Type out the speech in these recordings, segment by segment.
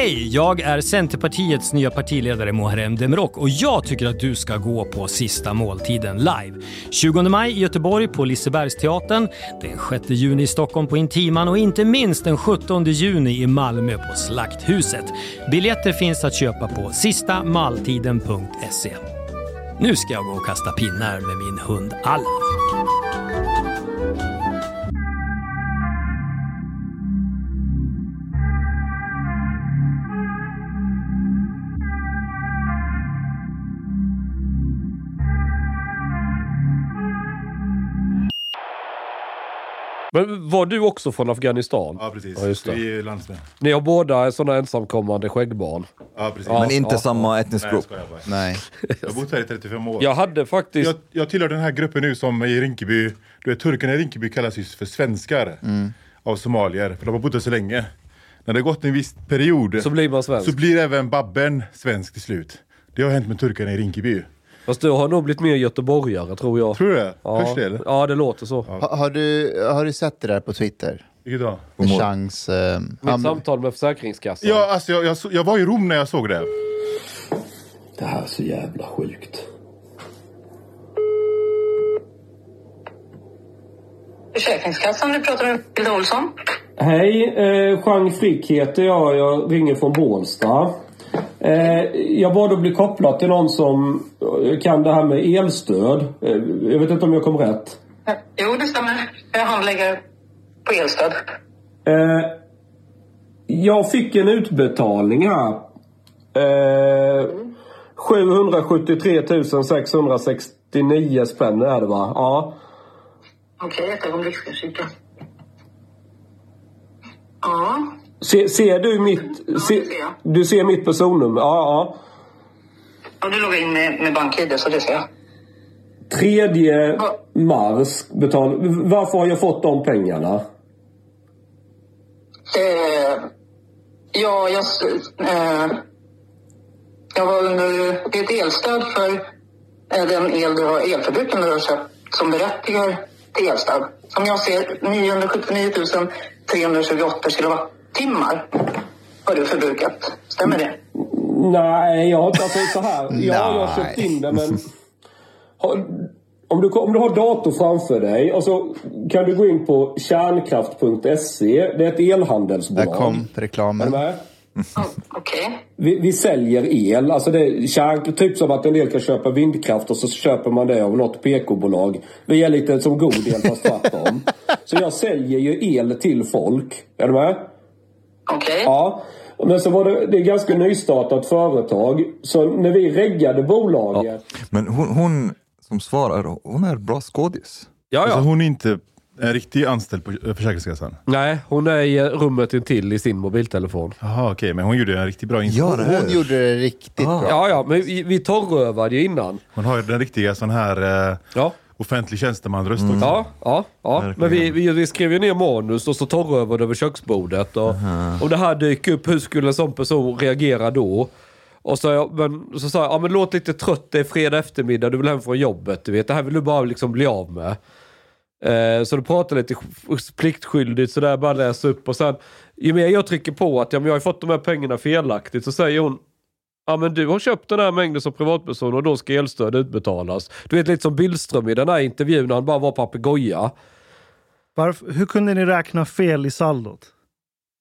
Hej! Jag är Centerpartiets nya partiledare Muharrem Demirok och jag tycker att du ska gå på Sista måltiden live. 20 maj i Göteborg på Lisebergsteatern, den 6 juni i Stockholm på Intiman och inte minst den 17 juni i Malmö på Slakthuset. Biljetter finns att köpa på sistamaltiden.se. Nu ska jag gå och kasta pinnar med min hund Allan. Men var du också från Afghanistan? Ja, precis. Ja, just det. Vi är landsmän. Ni har båda sådana ensamkommande skäggbarn. Ja, precis. Ja. Men inte samma etnisk Nej, jag grupp. skojar bara. Nej. Jag har bott här i 35 år. Jag hade faktiskt... Jag, jag tillhör den här gruppen nu som i Rinkeby, du vet turkarna i Rinkeby kallas just för svenskar av somalier, för de har bott här så länge. När det har gått en viss period Så blir man svensk. så blir även Babben svensk till slut. Det har hänt med turkarna i Rinkeby. Fast du har nog blivit mer göteborgare tror jag. Tror du det? Ja. Hörs det eller? Ja, det låter så. Ha, har, du, har du sett det där på Twitter? Vilket då? Chans... Eh, Mitt samtal med Försäkringskassan. Ja, alltså jag, jag, jag var i Rom när jag såg det. Det här är så jävla sjukt. Försäkringskassan, du pratar med Hilda Olsson. Hej, eh, Jean Frick heter jag. Jag ringer från Bålsta. Eh, jag bad att bli kopplad till någon som eh, kan det här med elstöd. Eh, jag vet inte om jag kom rätt. Jo, det stämmer. Jag handlägger på elstöd. Jag fick en utbetalning här. Eh, 773 669 spänn är det va? Ja. Okej, ett ögonblick ska jag kika. Ja, Se, ser du mitt... Se, det ser du ser mitt personnummer? Ja, ja. och du loggar in med, med BankID så det ser jag. 3 mars betal... Varför har jag fått de pengarna? Eh, ja, jag... Eh, jag var under... Det är ett elstöd för eh, den el du har, elförbrukningen du har köpt som berättigar till elstöd. Som jag ser 979 328 kilowattimmar har du förbrukat. Stämmer det? Nej, jag har inte... Alltså så här. Ja, jag har köpt in det men... Har, om, du, om du har dator framför dig och så kan du gå in på kärnkraft.se. Det är ett elhandelsbolag. där kom Är du reklamen. med? Oh, Okej. Vi, vi säljer el. Alltså det är kärn, typ som att en del kan köpa vindkraft och så köper man det av något PK-bolag. Vi är lite som god el fast tvärtom. så jag säljer ju el till folk. Är du med? Okej. Ja. Men så var det, det är ganska nystartat företag. Så när vi reggade bolaget. Men hon, hon som svarar, hon är bra skådis. Ja, Alltså hon är inte en riktig anställd på eh, Försäkringskassan. Nej, hon är i rummet intill i sin mobiltelefon. Jaha, okej, men hon gjorde en riktigt bra insats. Ja, hon, hon gjorde det riktigt bra. Ja, ja, men vi, vi torrövade ju innan. hon har ju den riktiga sån här eh, Ja. Offentlig tjänstemanröst också. Ja, ja, ja. Verkligen. men vi, vi, vi skrev ju ner manus och så torrövade över köksbordet. Och, Om det här dyker upp, hur skulle en sån person reagera då? Och så, men, så sa jag, ja men låt lite trött, det är fredag eftermiddag, du vill hem från jobbet. Du vet, det här vill du bara liksom bli av med. Eh, så du pratar lite pliktskyldigt sådär, bara läsa upp och sen ju mer jag trycker på att ja, men jag har fått de här pengarna felaktigt så säger hon Ja men du har köpt den här mängden som privatperson och då ska elstöd utbetalas. Du vet lite som Billström i den här intervjun när han bara var papegoja. Varför, hur kunde ni räkna fel i saldot?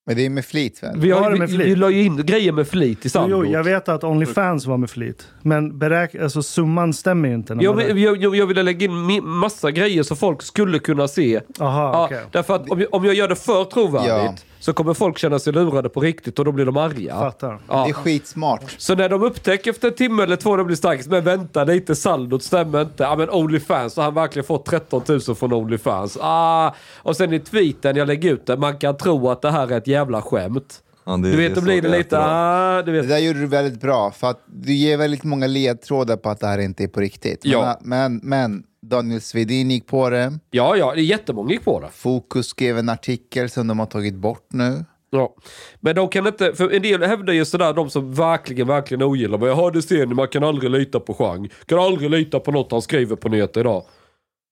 Men det är med flit väl? Vi, har, vi, vi, flit? la ju in grejer med flit i saldot. jo, jag vet att Onlyfans var med flit. Men beräk alltså, summan stämmer ju inte. När Jag, jag, jag, jag, ville lägga in massa grejer så folk skulle kunna se. Aha, Ja, okej. Därför att om jag, om jag gör det för trovärdigt Ja. Så kommer folk känna sig lurade på riktigt och då blir de arga. Fattar. Ja. Det är skitsmart. Så när de upptäcker efter en timme eller två, de blir starkast, men vänta lite, saldot stämmer inte. Ja men Onlyfans, har han verkligen fått 13 000 från Onlyfans? Ah. Och sen i tweeten jag lägger ut det, man kan tro att det här är ett jävla skämt. Ja, det- Du vet, det då blir det lite, ah, du Det vet. där gjorde du väldigt bra, för att du ger väldigt många ledtrådar på att det här inte är på riktigt. Men, Ja. men, men Daniel Svedin gick på det. Ja, ja, det är jättemånga gick på det. Fokus skrev en artikel som de har tagit bort nu. Ja. Men de kan inte, för en del hävdar ju sådär, de som verkligen, verkligen ogillar mig. Jag hörde ser ni, man kan aldrig lita på Chang. Kan aldrig lita på något han skriver på nyheter idag.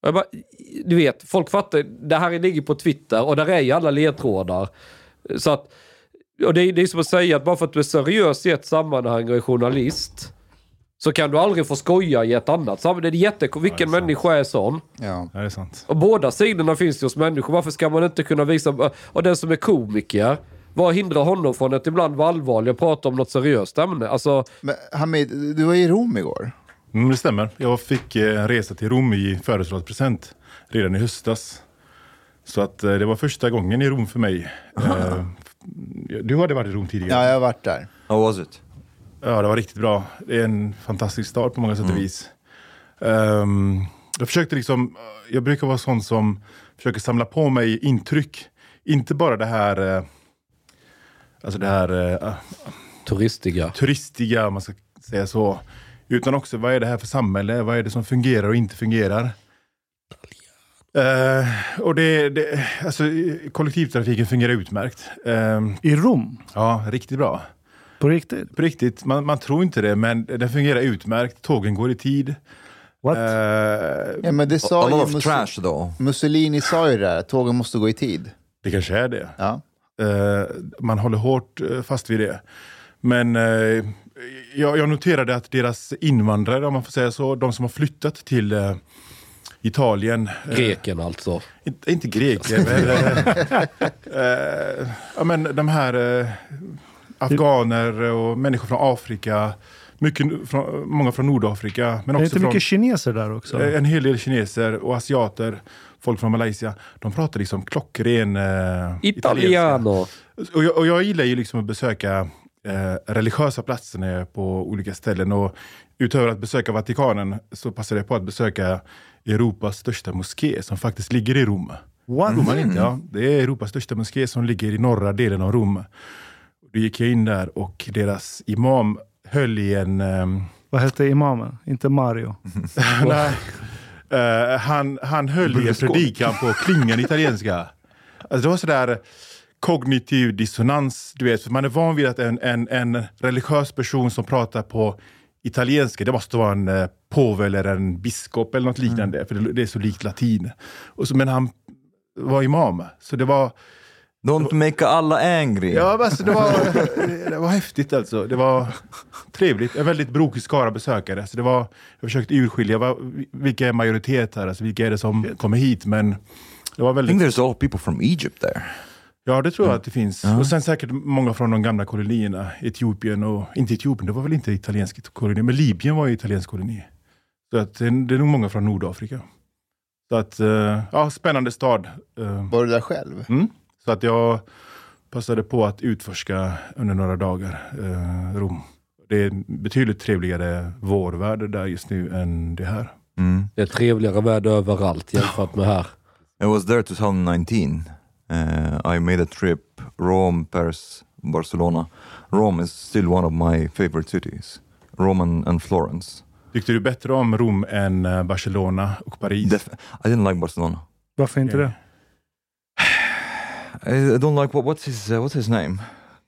Jag bara, du vet, folk fattar, det här ligger på Twitter och där är ju alla ledtrådar. Så att och det, är, det är som att säga att bara för att du är seriös i ett sammanhang och är journalist så kan du aldrig få skoja i ett annat sammanhang. Det är jätte... Vilken människa är sån? Ja. Ja, det är sant. Och båda sidorna finns ju hos människor. Varför ska man inte kunna visa... Och den som är komiker, vad hindrar honom från att ibland vara allvarlig och prata om något seriöst ämne? Alltså, Men Hamid, du var i Rom igår. Mm, det stämmer. Jag fick eh, en resa till Rom i födelsedagspresent redan i höstas. Så att eh, det var första gången i Rom för mig. Eh, du hade varit i Rom tidigare. Ja, jag har varit där. How was it? Ja, det var riktigt bra. Det är en fantastisk stad på många sätt och vis. Ehm, jag försökte liksom, jag brukar vara sån som försöker samla på mig intryck. Inte bara det här, eh, alltså det här eh, turistiga. turistiga, om man ska säga så. Utan också, vad är det här för samhälle? Vad är det som fungerar och inte fungerar? Eh, och det, det, alltså, kollektivtrafiken fungerar utmärkt. Eh, I Rom? ja, riktigt bra. På riktigt? På riktigt, man, man tror inte det, men den fungerar utmärkt. Tågen går i tid. What? Eh, Ja, men det A sa ju lot of Mus- trash though. Mussolini sa ju det där, tågen måste gå i tid. det kanske är det. Ja. Eh, man håller hårt eh, fast vid det. Men eh, jag, jag noterade att deras invandrare, om man får säga så, de som har flyttat till eh, Italien. Greken alltså. Inte, inte greker, men, ja, men de här afghaner och människor från Afrika. Mycket, från, många från Nordafrika. Men Det är också inte från, mycket kineser där också? eh, en hel del kineser och asiater. Folk från Malaysia. De pratar liksom klockren eh. Italiano. Och jag, och jag gillar ju liksom att besöka eh, religiösa platser när jag är på olika ställen. Och utöver att besöka Vatikanen så passar jag på att besöka Europas största moské som faktiskt ligger i Rom. What? Inte, ja. Det är Europas största moské som ligger i norra delen av Rom. Då gick jag in där och deras imam höll i en... ehm, Vad hette imamen? Inte Mario? nej, Eh, han, han höll i en predikan på klingande italienska. Alltså det var sådär kognitiv dissonans, du vet. För man är van vid att en, en, en religiös person som pratar på italienska, det måste vara en eh, påve eller en biskop eller något liknande, för det, det är så likt latin. Och så, men han var imam, så det var Don't make alla angry. Ja, alltså, det, var, det var häftigt alltså. Det var trevligt. En väldigt brokig skara besökare. Så det var, jag försökte urskilja vad, vilka är majoritet här, alltså, vilka är det som kommer hit. Men det var I think väldigt... there's a lot of people from Egypt there. Ja, det tror jag att det finns. Och sen säkert många från de gamla kolonierna. Etiopien och... Inte Etiopien, det var väl inte italiensk koloni. Men Libyen var ju italiensk koloni. Så att det, är- det är nog många från Nordafrika. Så att, eh, ja, spännande stad. Eh, Var du där själv? Mm. Så att jag passade på att utforska under några dagar eh, Rom. Det är betydligt trevligare vårväder där just nu än det här. Mm. Det är trevligare väder överallt jämfört med här. I was there 2019. Uh, I made a trip Rome, Paris, Barcelona. Rome is still one of my favorite cities. Rome and, and Florence. Tyckte du bättre om Rom än eh, Barcelona och Paris? Def- I didn't like Barcelona. Varför inte Okej. det? I, I don't like what, what's his uh, what's his name?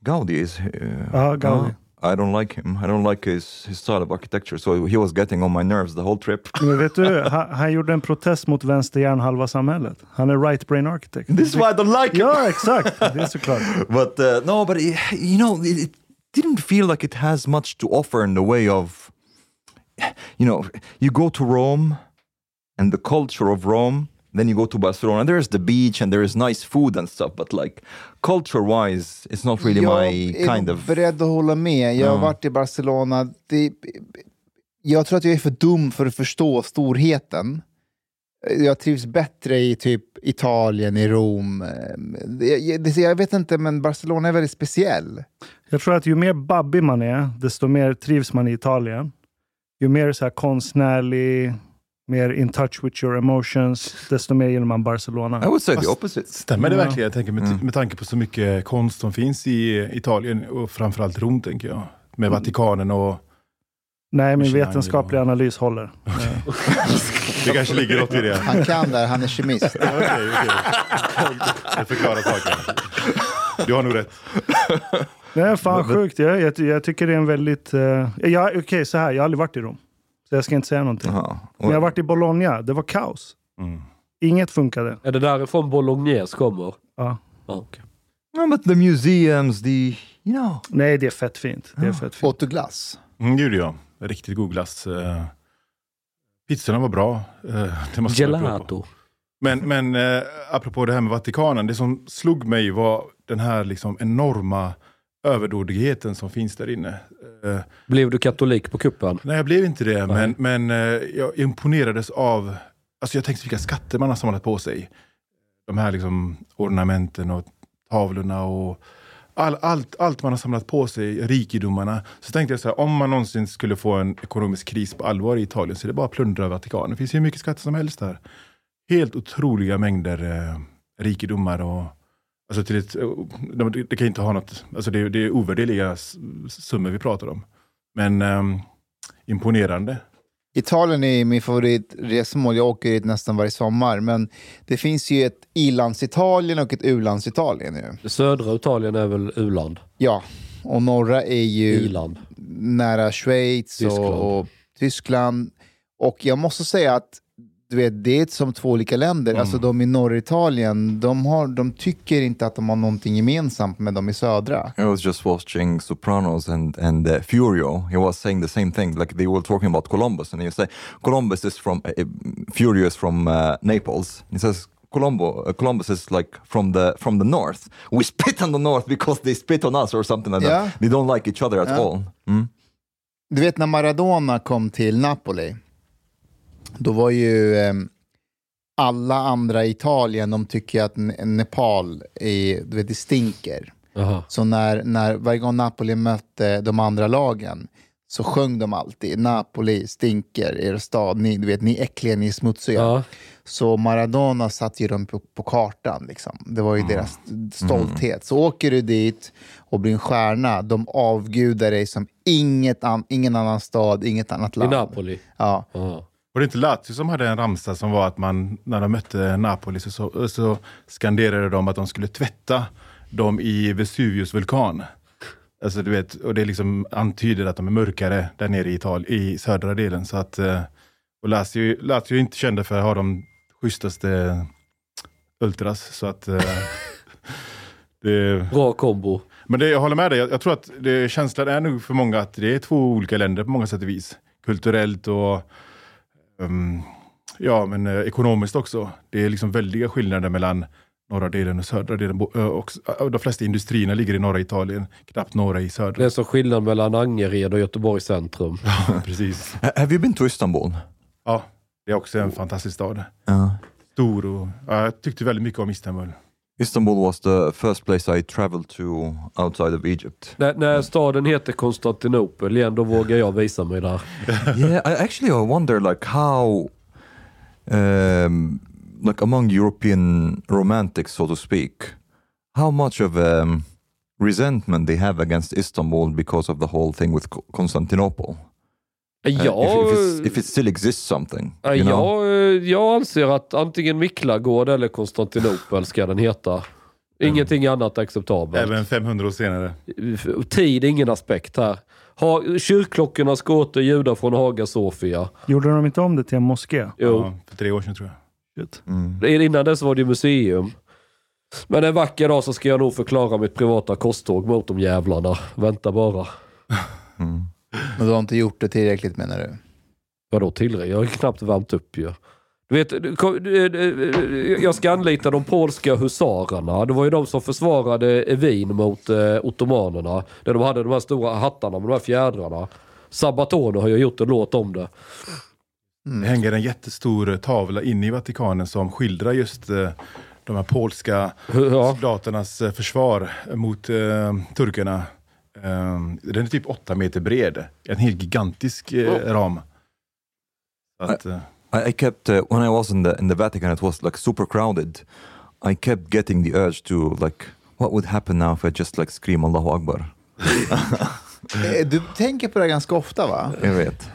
Gaudi is. Uh, Ja, Gaudi. I don't like him. I don't like his, his style of architecture. So he was getting on my nerves the whole trip. Men vet du, han, han gjorde en protest mot vänster hjärnhalva samhället. Han är right brain architect. This is why I don't like him. Ja, exakt. Det är såklart. But uh, no, but it, you know, it, it didn't feel like it has much to offer in the way of, you know, you go to Rome and the culture of Rome. Then you go to Barcelona. There is the beach and there is nice food and stuff. But like culture-wise, it's not really jag my är kind of. beredd att hålla med. Jag har Ja. varit i Barcelona. Det, jag tror att jag är för dum för att förstå storheten. Jag trivs bättre i typ Italien, i Rom. Jag, det- jag vet inte, men Barcelona är väldigt speciell. Jag tror att ju mer babbig man är, desto mer trivs man i Italien. Ju mer så här konstnärlig, mer in touch with your emotions, desto mer gillar man Barcelona. I would say the opposite. Stämmer det verkligen? Jag tänker med, med tanke på så mycket konst som finns i Italien och framförallt Rom, tänker jag. Med Vatikanen och... Nej, min vetenskapliga analys håller. Det kanske ligger något i det. Han kan där, han är kemist. Okej, okej. Det förklarar saken. Du har nog rätt. Det är fan sjukt. Jag, jag, jag tycker det är en väldigt... Uh, ja, Okej, så här. Jag har aldrig varit i Rom. Så jag ska inte säga någonting. Uh-huh. Men jag har varit i Bologna. Det var kaos. Mm. Inget funkade. Är det därifrån Bolognese kommer? Ja. Ja, okej. No, but the museums, the you know. Nej, det är fett fint. Det är fett fint. Åt du glass? Mm, det gjorde jag. Riktigt god glass. Eh, pizzorna var bra. På. Gelato. Men, men eh, apropå det här med Vatikanen, det som slog mig var den här liksom enorma överdådigheten som finns där inne. Eh, Blev du katolik på kuppen? nej, jag blev inte det, Nej. men, men eh, jag imponerades av... Alltså jag tänkte vilka skatter man har samlat på sig. De här liksom ornamenten och tavlorna och all, allt, allt man har samlat på sig, rikedomarna. Så tänkte jag så här, om man någonsin skulle få en ekonomisk kris på allvar i Italien så är det bara att plundra Vatikanen. Det finns hur mycket skatter som helst där. Helt otroliga mängder eh, rikedomar och Alltså till ett, de, det kan inte ha något, alltså det, det är ovärderliga summor vi pratar om. Men ehm, imponerande. Italien är min favoritresmål. Jag åker dit nästan varje sommar. Men det finns ju ett i-lands-Italien och ett u-lands-Italien. södra Italien är väl u-land? Ja, och norra är ju I-land. nära Schweiz Tyskland. och, och Tyskland. Och jag måste säga att du vet, det är som två olika länder. Alltså de i norra Italien, de, har, de tycker inte att de har någonting gemensamt med de i södra. I was just watching Sopranos and and uh, Furio. He was saying the same thing. Like they were talking about Columbus, and he say Columbus is from uh, Furio is from uh, Naples. He says Colombo, uh, Columbus is like from the from the north. We spit on the north because they spit on us or something like Yeah. that. They don't like each other at Yeah. all. Mm. Du vet när Maradona kom till Napoli, då var ju eh, alla andra i Italien, de tycker att Ne- Nepal är, du vet, det stinker. Jaha. Så när, när varje gång Napoli mötte de andra lagen så sjöng de alltid Napoli stinker, er stad, ni, du vet, ni är äckliga, ni är smutsiga. Ja. Så Maradona satte ju dem på, på kartan. Liksom. Det var ju deras stolthet. Så åker du dit och blir en stjärna, de avgudar dig som inget an, ingen annan stad, inget annat I land. Napoli? Ja. Ja. Var det inte Lazio som hade en ramsa som var att man, när de mötte Napoli så, så, så skanderade de att de skulle tvätta dem i Vesuvius vulkan. Alltså du vet, och det liksom antyder att de är mörkare där nere i, Ital i södra delen. Så att, eh, och Lazio, Lazio är inte kända för att ha de schysstaste ultras. Så att, eh, det, Bra kombo. men det, jag håller med dig, jag, jag tror att det, känslan är nog för många att det är två olika länder på många sätt och vis. Kulturellt och ehm, ja, men, eh, ekonomiskt också. Det är liksom väldiga skillnader mellan norra delen och södra delen. Eh, Och, och de flesta industrierna ligger i norra Italien, knappt några i Det södra. är som skillnad mellan Angered och Göteborgs centrum. Precis. Ha- Have you been to Istanbul? Ja, det är också en fantastisk stad. Uh, Stor och ja, jag tyckte väldigt mycket om Istanbul. Istanbul was the first place I traveled to outside of Egypt. När, när staden heter Konstantinopel igen, då vågar jag visa mig där. yeah, I actually I wonder like how, um, like among European romantics, so to speak, how much of um, resentment they have against Istanbul because of the whole thing with Co- Constantinople. Uh, Ja, if, if, it's, if it still exists something. Ja, you know? jag, eh, jag anser att antingen Miklagård eller Konstantinopel ska den heta. Ingenting annat är acceptabelt. Även 500 år senare. Tid är ingen aspekt här. Ha, kyrkklockorna ska åter ljuda från Haga Sofia. Gjorde de inte om det till en moské? Jo. Ja, för tre år sedan tror jag. Mm. Innan dess var det ju museum. Men en vacker dag så ska jag nog förklara mitt privata korståg mot de jävlarna. Vänta bara. Mm. Men du har inte gjort det tillräckligt menar du? Vadå tillräckligt? Jag har knappt värmt upp ju. Du vet, jag ska anlita de polska husarerna. Det var ju de som försvarade Wien mot eh, ottomanerna. Där de hade de här stora hattarna med de här fjädrarna. Sabatone har ju gjort en låt om det. Det hänger en jättestor tavla inne i Vatikanen som skildrar just eh, de här polska Ja. soldaternas eh, försvar mot eh, turkarna. Eh, den är typ åtta meter bred. En helt gigantisk eh, ram. Så Att, eh, I, I kept uh, when I was in the in the Vatican, it was like super crowded. I kept getting the urge to like, what would happen now if I just like scream Allahu Akbar? Eh, Du tänker på det ganska ofta va? Jag vet.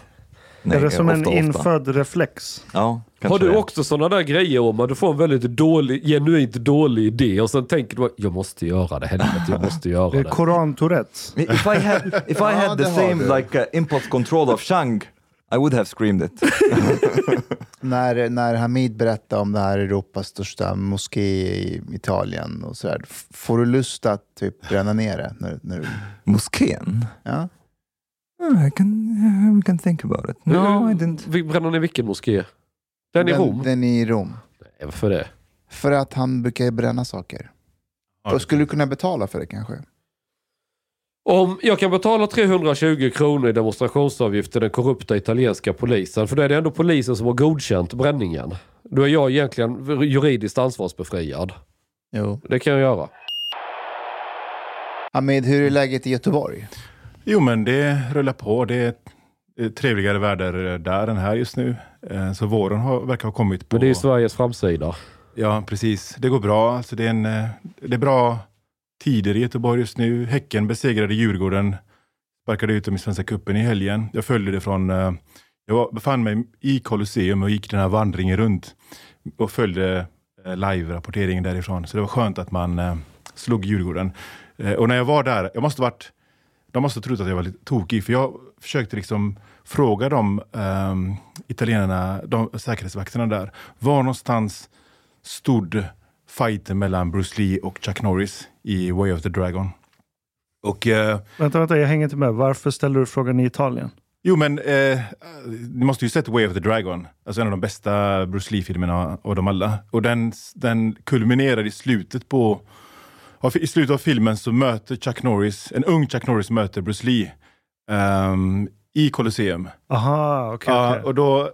är det som en ofta, ofta. infödd reflex? Ja, Har du det. också sådana där grejer om att du får en väldigt dålig, genuint dålig idé och sen tänker du jag måste göra det, helvete jag måste Det göra är det. Koran-tourettes. If I had if I Ja, had the same like uh, impulse control of Shang, I would have screamed it. När, när Hamid berättade om det här Europas största moské i Italien och sådär, får du lust att typ bränna ner det? När, när du, Moskén? ja? Oh, I can, uh, we can think about it. No, I didn't. Vi bränner ni vilken moské? Den i Rom? Den i Rom. Nej, Varför det? För att han brukar bränna saker. Då skulle du kunna betala för det kanske? Om jag kan betala 320 kronor i demonstrationsavgift till den korrupta italienska polisen, för då är det ändå polisen som har godkänt bränningen. Då är jag egentligen juridiskt ansvarsbefriad. Jo. Det kan jag göra. Hamid, hur är läget i Göteborg? Jo, men det rullar på. Det är trevligare väder där än här just nu. Eh, Så våren har, verkar ha kommit på... Men det är ju Sveriges framsida. Ja, precis. Det går bra. Alltså det, är en, eh, det är bra tider i Göteborg just nu. Häcken besegrade Djurgården. Sparkade ut dem i Svenska cupen i helgen. Jag följde det från... eh, Jag befann mig i Colosseum och gick den här vandringen runt och följde live-rapporteringen därifrån. Så det var skönt att man slog Djurgården. Och när jag var där, jag måste varit... De måste ha trott att jag var lite tokig, för jag försökte liksom fråga de um, italienarna, de säkerhetsvakterna där, var någonstans stod fighten mellan Bruce Lee och Chuck Norris i Way of the Dragon. Och eh, Vänta, vänta, jag hänger inte med. Varför ställer du frågan i Italien? jo men, eh, ni måste ju sett Way of the Dragon, alltså en av de bästa Bruce Lee-filmerna av dem alla. Och den, den kulminerar i slutet på, i slutet av filmen så möter Chuck Norris, en ung Chuck Norris möter Bruce Lee ehm, i Colosseum. Aha, okej. Ja, okej. och då...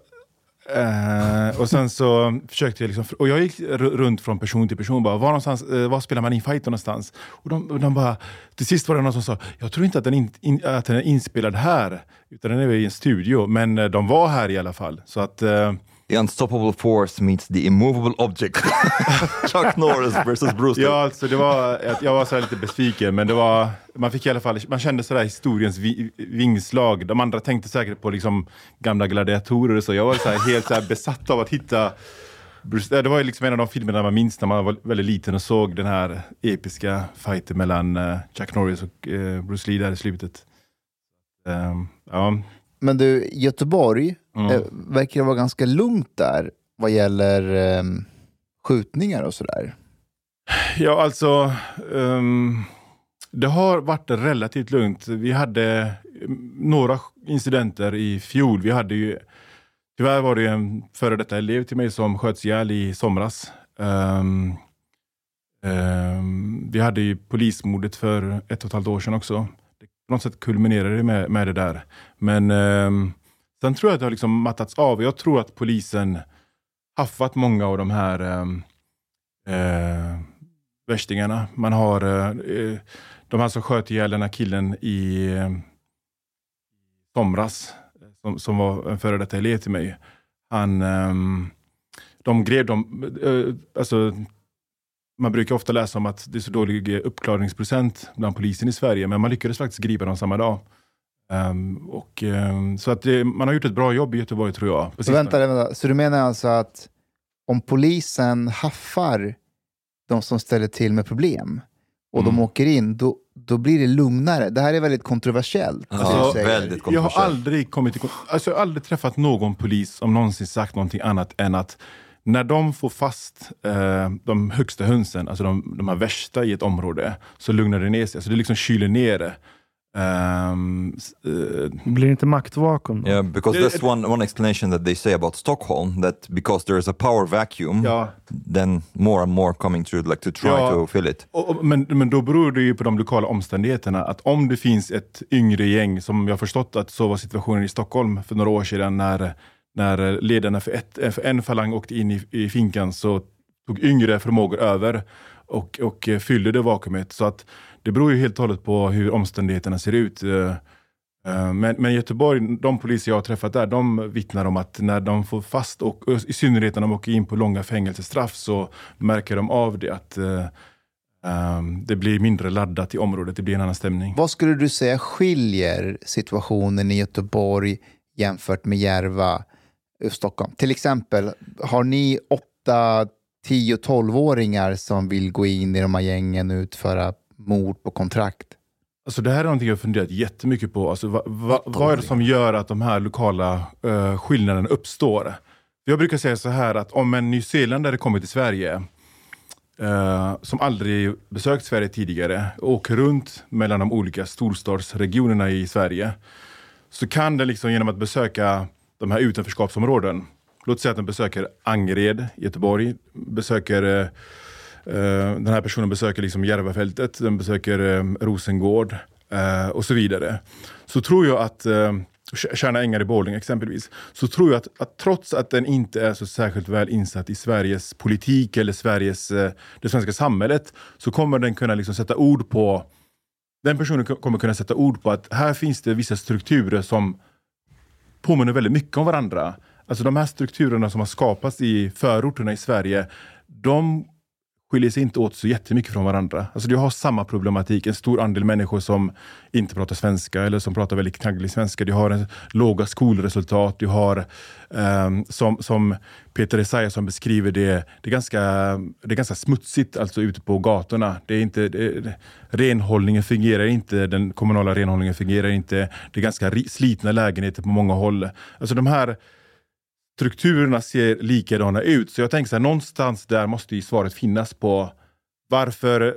Eh, och sen så försökte jag liksom, och jag gick runt från person till person bara, var, någonstans, eh, var spelar man in fighten någonstans? Och de, och de bara, till sist var det någon som sa, jag tror inte att den, in, in, att den är inspelad här, utan den är i en studio, men eh, de var här i alla fall. Så att, The unstoppable force meets the immovable object. Chuck Norris versus Bruce Lee. ja, alltså det var, jag var så lite besviken, men det var, man fick i alla fall, man kände sådär historiens vi, vingslag. De andra tänkte säkert på liksom gamla gladiatorer och så. Jag var så här, helt så här besatt av att hitta Bruce, det var ju liksom en av de filmerna man minns när man var väldigt liten och såg den här episka fighten mellan eh, Chuck Norris och eh, Bruce Lee där i slutet. Um, ja. Men du, Göteborg Mm. eh, verkar vara ganska lugnt där vad gäller eh, skjutningar och sådär. Ja, alltså. ehm, det har varit relativt lugnt. Vi hade mm, några incidenter i fjol. Vi hade ju, tyvärr var det en före detta elev till mig som sköts ihjäl i somras. Ehm, ehm, vi hade ju polismordet för ett och ett halvt år sedan också. På något sätt kulminerade det med, med det där. Men eh, sen tror jag att det har liksom mattats av. Jag tror att polisen haffat många av de här eh, eh, värstingarna. Man har eh, eh, de här som sköt ihjäl den här killen i eh, somras, som, som var en före detta elev till mig. Han, ehm, de grev dem, eh, alltså man brukar ofta läsa om att det är så dålig uppklarningsprocent bland polisen i Sverige, men man lyckades faktiskt gripa dem samma dag. Ehm, och, ehm, så att det, man har gjort ett bra jobb i Göteborg tror jag. Så, vänta, vänta, så du menar alltså att om polisen haffar de som ställer till med problem och de Mm. åker in, då, då blir det lugnare. Det här är väldigt kontroversiellt. det Alltså, väldigt Jag har kontroversiellt. aldrig kommit i alltså jag har aldrig träffat någon polis som någonsin sagt någonting annat än att när de får fast eh, de högsta hönsen, alltså de, de här värsta i ett område, så lugnar det ner sig. Alltså det liksom kyler ner det. S- eh, Blir det inte maktvakuum? då? Yeah, because that's one, one explanation that they say about Stockholm, that because there is a power vacuum, ja, then more and more coming through, like to try Ja. to fill it. och, och, men, men då beror det ju på de lokala omständigheterna. Att om det finns ett yngre gäng, som jag har förstått att så var situationen i Stockholm för några år sedan, när, när eh, ledarna för, ett, eh, för en falang åkte in i, i finkan, så tog yngre förmågor över och, och eh, fyllde det vakuumet. Så att det beror ju helt och hållet på hur omständigheterna ser ut. Men, men Göteborg, de poliser jag har träffat där, de vittnar om att när de får fast, och i synnerhet när de åker in på långa fängelsestraff, så märker de av det att ehm, det blir mindre laddat i området, det blir en annan stämning. Vad skulle du säga skiljer situationen i Göteborg jämfört med Järva Stockholm? Till exempel, har ni 8, 10, 12-åringar som vill gå in i de här gängen och utföra mord på kontrakt? Alltså det här är någonting jag funderat jättemycket på. Alltså, va, va, vad är det som gör att de här lokala uh, skillnaderna uppstår? Jag brukar säga så här att om en nyzeeländare kommer till Sverige uh, som aldrig besökt Sverige tidigare och åker runt mellan de olika storstadsregionerna i Sverige så kan den liksom genom att besöka de här utanförskapsområden, låt säga att den besöker Angered i Göteborg, besöker eh, eh, den här personen besöker liksom Järvafältet, den besöker eh, Rosengård och så vidare. Så tror jag att Tjärna ängar i Borlänge exempelvis, så tror jag att, att, trots att den inte är så särskilt väl insatt i Sveriges politik eller Sveriges, det svenska samhället, så kommer den kunna liksom sätta ord på den personen kommer kunna sätta ord på att här finns det vissa strukturer som påminner väldigt mycket om varandra. Alltså de här strukturerna som har skapats i förorterna i Sverige, de skiljer sig inte åt så jättemycket från varandra. Alltså du har samma problematik, en stor andel människor som inte pratar svenska eller som pratar väldigt knagglig svenska. Du har en, låga skolresultat, du har um, som, som Peter Esaiasson beskriver det, det är, ganska, det är ganska smutsigt alltså ute på gatorna. Det är inte, det, renhållningen fungerar inte, den kommunala renhållningen fungerar inte. Det är ganska slitna lägenheter på många håll. Alltså de här strukturerna ser likadana ut. Så jag tänker så här, någonstans där måste ju svaret finnas på varför,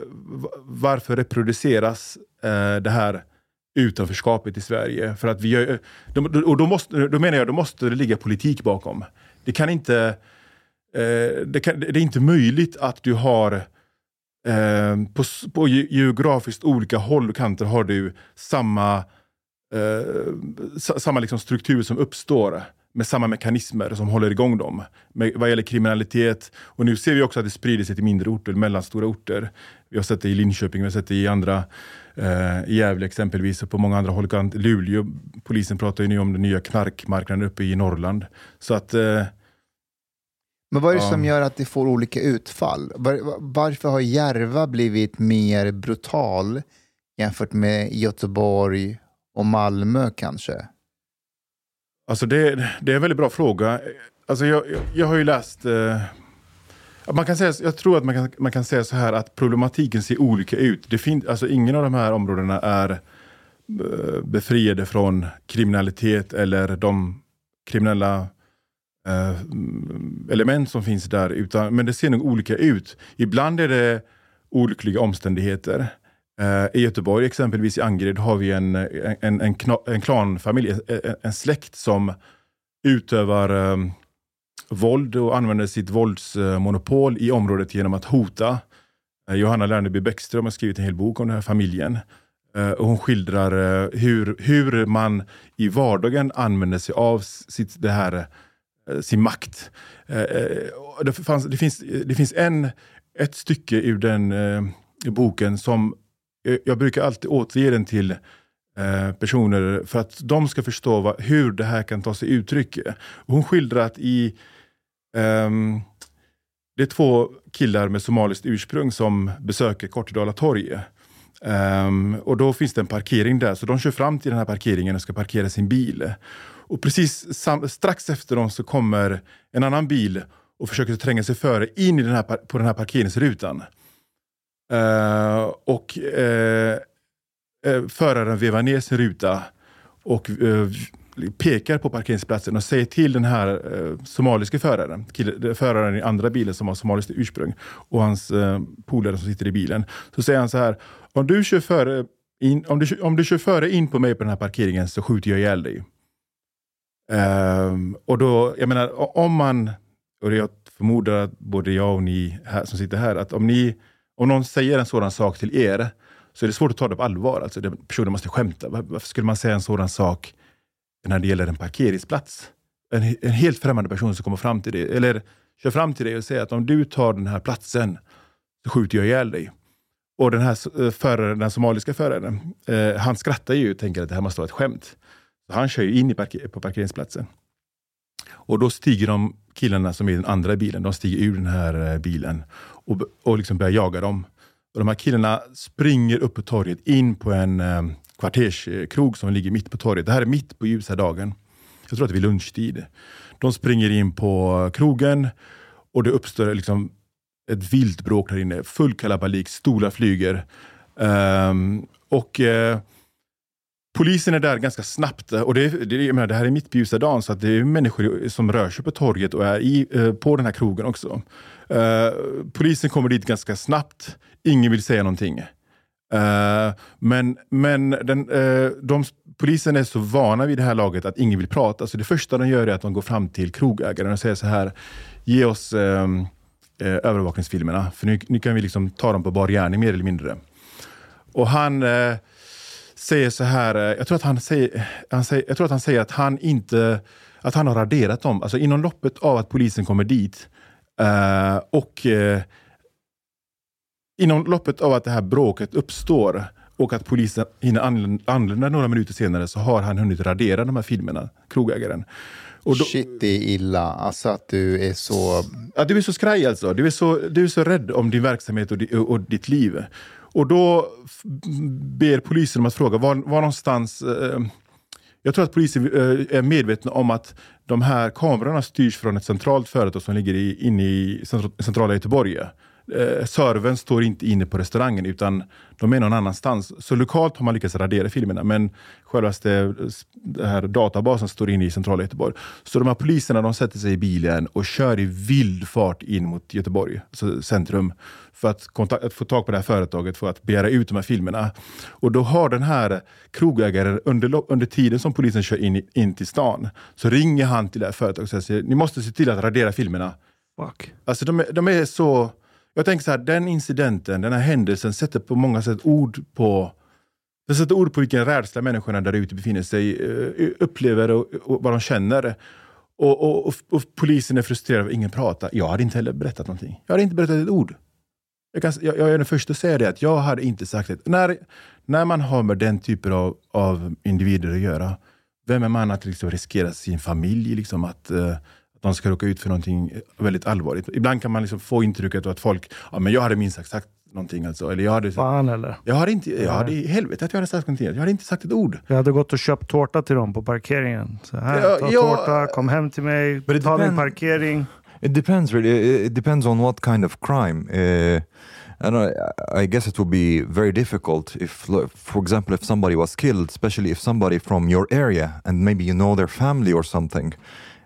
varför reproduceras eh, det här utanförskapet i Sverige? För att vi gör, och då, måste, då menar jag, då måste det ligga politik bakom. Det kan inte, eh, det, kan, det är inte möjligt att du har eh, på, på geografiskt olika håll och kanter har du samma, eh, samma liksom struktur som uppstår med samma mekanismer som håller igång dem. Med, vad gäller kriminalitet. Och nu ser vi också att det sprider sig till mindre orter, mellanstora orter. Vi har sett det i Linköping, vi har sett det i andra, eh, i Gävle exempelvis och på många andra håll. Luleå, polisen pratar ju nu om den nya knarkmarknaden uppe i Norrland. Så att eh, men vad är det som gör att det får olika utfall? Var, varför har Järva blivit mer brutal jämfört med Göteborg och Malmö kanske? Alltså det, det är en väldigt bra fråga. Alltså jag, jag, jag har ju läst... Eh, man kan säga, jag tror att man kan, man kan säga så här att problematiken ser olika ut. Det fin, alltså ingen av de här områdena är eh, befriade från kriminalitet eller de kriminella eh, element som finns där. Utan, men det ser nog olika ut. Ibland är det olyckliga omständigheter. Eh, I Göteborg, exempelvis i Angered, har vi en, en, en, en klanfamilj, en, en, släkt som utövar um, våld och använder sitt våldsmonopol i området genom att hota. Eh, Johanna Lerneby Bäckström har skrivit en hel bok om den här familjen. Uh, och hon skildrar hur, hur man i vardagen använder sig av sitt, det här, sin makt. Det, fanns, det, finns, det finns en, ett stycke ur den boken som jag brukar alltid återge den till eh, personer för att de ska förstå vad, hur det här kan ta sig uttryck. Hon skildrar att i um, det är två killar med somaliskt ursprung som besöker Kortedala torg. Um, och då finns det en parkering där, så de kör fram till den här parkeringen och ska parkera sin bil. Och precis sam- strax efter dem så kommer en annan bil och försöker tränga sig före in i den här, på den här parkeringsrutan. Uh, och uh, föraren vevar ner sin ruta och pekar på parkeringsplatsen och säger till den här uh, somaliske föraren, kille, föraren i andra bilen som har somaliskt ursprung och hans polare som sitter i bilen. Så säger han så här, om du kör före in, om, du, om du kör före in på mig på den här parkeringen så skjuter jag ihjäl dig. Um, och då, jag menar, om man, och jag förmodar att både jag och ni här, som sitter här, att om ni om någon säger en sådan sak till er så är det svårt att ta det på allvar. Alltså, personen måste skämta. Varför skulle man säga en sådan sak när det gäller en parkeringsplats? En, en helt främmande person som kommer fram till dig, eller kör fram till dig och säger att om du tar den här platsen så skjuter jag ihjäl dig. Och den här eh, föraren, den somaliska föraren, eh, han skrattar ju och tänker att det här måste vara ett skämt. Så han kör ju in i parker på parkeringsplatsen. Och då stiger de killarna som är i den andra bilen, de stiger ur den här eh, bilen och, och liksom börjar jaga dem. Och de här killarna springer upp på torget in på en eh, kvarterskrog som ligger mitt på torget. Det här är mitt på ljusa dagen. Jag tror att det är vid lunchtid. De springer in på krogen och det uppstår liksom ett vilt bråk där inne. Full kalabalik, stolar flyger. Um, och eh, polisen är där ganska snabbt. Eh, och det, det, jag menar, det här är mitt på ljusa dagen, så att det är människor som rör sig på torget och är i, eh, på den här krogen också. Uh, polisen kommer dit ganska snabbt. Ingen vill säga någonting. Uh, men men den, uh, de, polisen är så vana vid det här laget att ingen vill prata. Så det första de gör är att de går fram till krogägaren och säger så här. Ge oss ehm, övervakningsfilmerna, för nu, nu kan vi liksom ta dem på bar gärning mer eller mindre. Och han säger så här, eh, jag tror, att han säger, han säger, jag tror att han säger att han inte att han har raderat dem. Alltså inom loppet av att polisen kommer dit eh, och eh, inom loppet av att det här bråket uppstår och att polisen hinner anlän- anlända några minuter senare så har han hunnit radera de här filmerna, krogägaren. Och då, Shit, det är illa. Alltså att du är så... Ja, du är så skraj alltså. Du är så, du är så rädd om din verksamhet och, di, och ditt liv. Och då ber polisen om att fråga var, var någonstans... Eh, jag tror att polisen eh, är medvetna om att de här kamerorna styrs från ett centralt företag som ligger i, inne i centrala Göteborg. Eh, servern står inte inne på restaurangen utan de är någon annanstans. Så lokalt har man lyckats radera filmerna men självaste den här databasen står inne i centrala Göteborg. Så de här poliserna de sätter sig i bilen och kör i vild fart in mot Göteborg, alltså centrum, för att, kontak- att få tag på det här företaget för att begära ut de här filmerna. Och då har den här krogägaren under, under tiden som polisen kör in, in till stan, så ringer han till det här företaget och säger ni måste se till att radera filmerna. Fuck. Alltså de, de är så... Jag tänker så här, den incidenten, den här händelsen sätter på många sätt ord på den sätter ord på vilken rädsla människorna där ute befinner sig, eh, upplever och, och vad de känner. Och, och, och, och polisen är frustrerad och ingen pratar. Jag hade inte heller berättat någonting. Jag hade inte berättat ett ord. Jag, kan, jag, jag är den första att säga det, att jag hade inte sagt det. När, när man har med den typen av, av individer att göra, vem är man att liksom riskera sin familj? Liksom att, Uh, de ska råka ut för någonting väldigt allvarligt. Ibland kan man liksom få intrycket att folk, ja men jag hade minst sagt sagt någonting. Alltså. Eller jag hade, Fan eller? jag hade inte, jag hade helvete att jag hade sagt någonting. Jag hade inte sagt ett ord. Jag hade gått och köpt tårta till dem på parkeringen. Så här, Ja, ta ja. tårta, kom hem till mig, ta min parkering. It depends really. It depends on what kind of crime. Uh, and I, I guess it would be very difficult if, for example, if somebody was killed, especially if somebody from your area and maybe you know their family or something,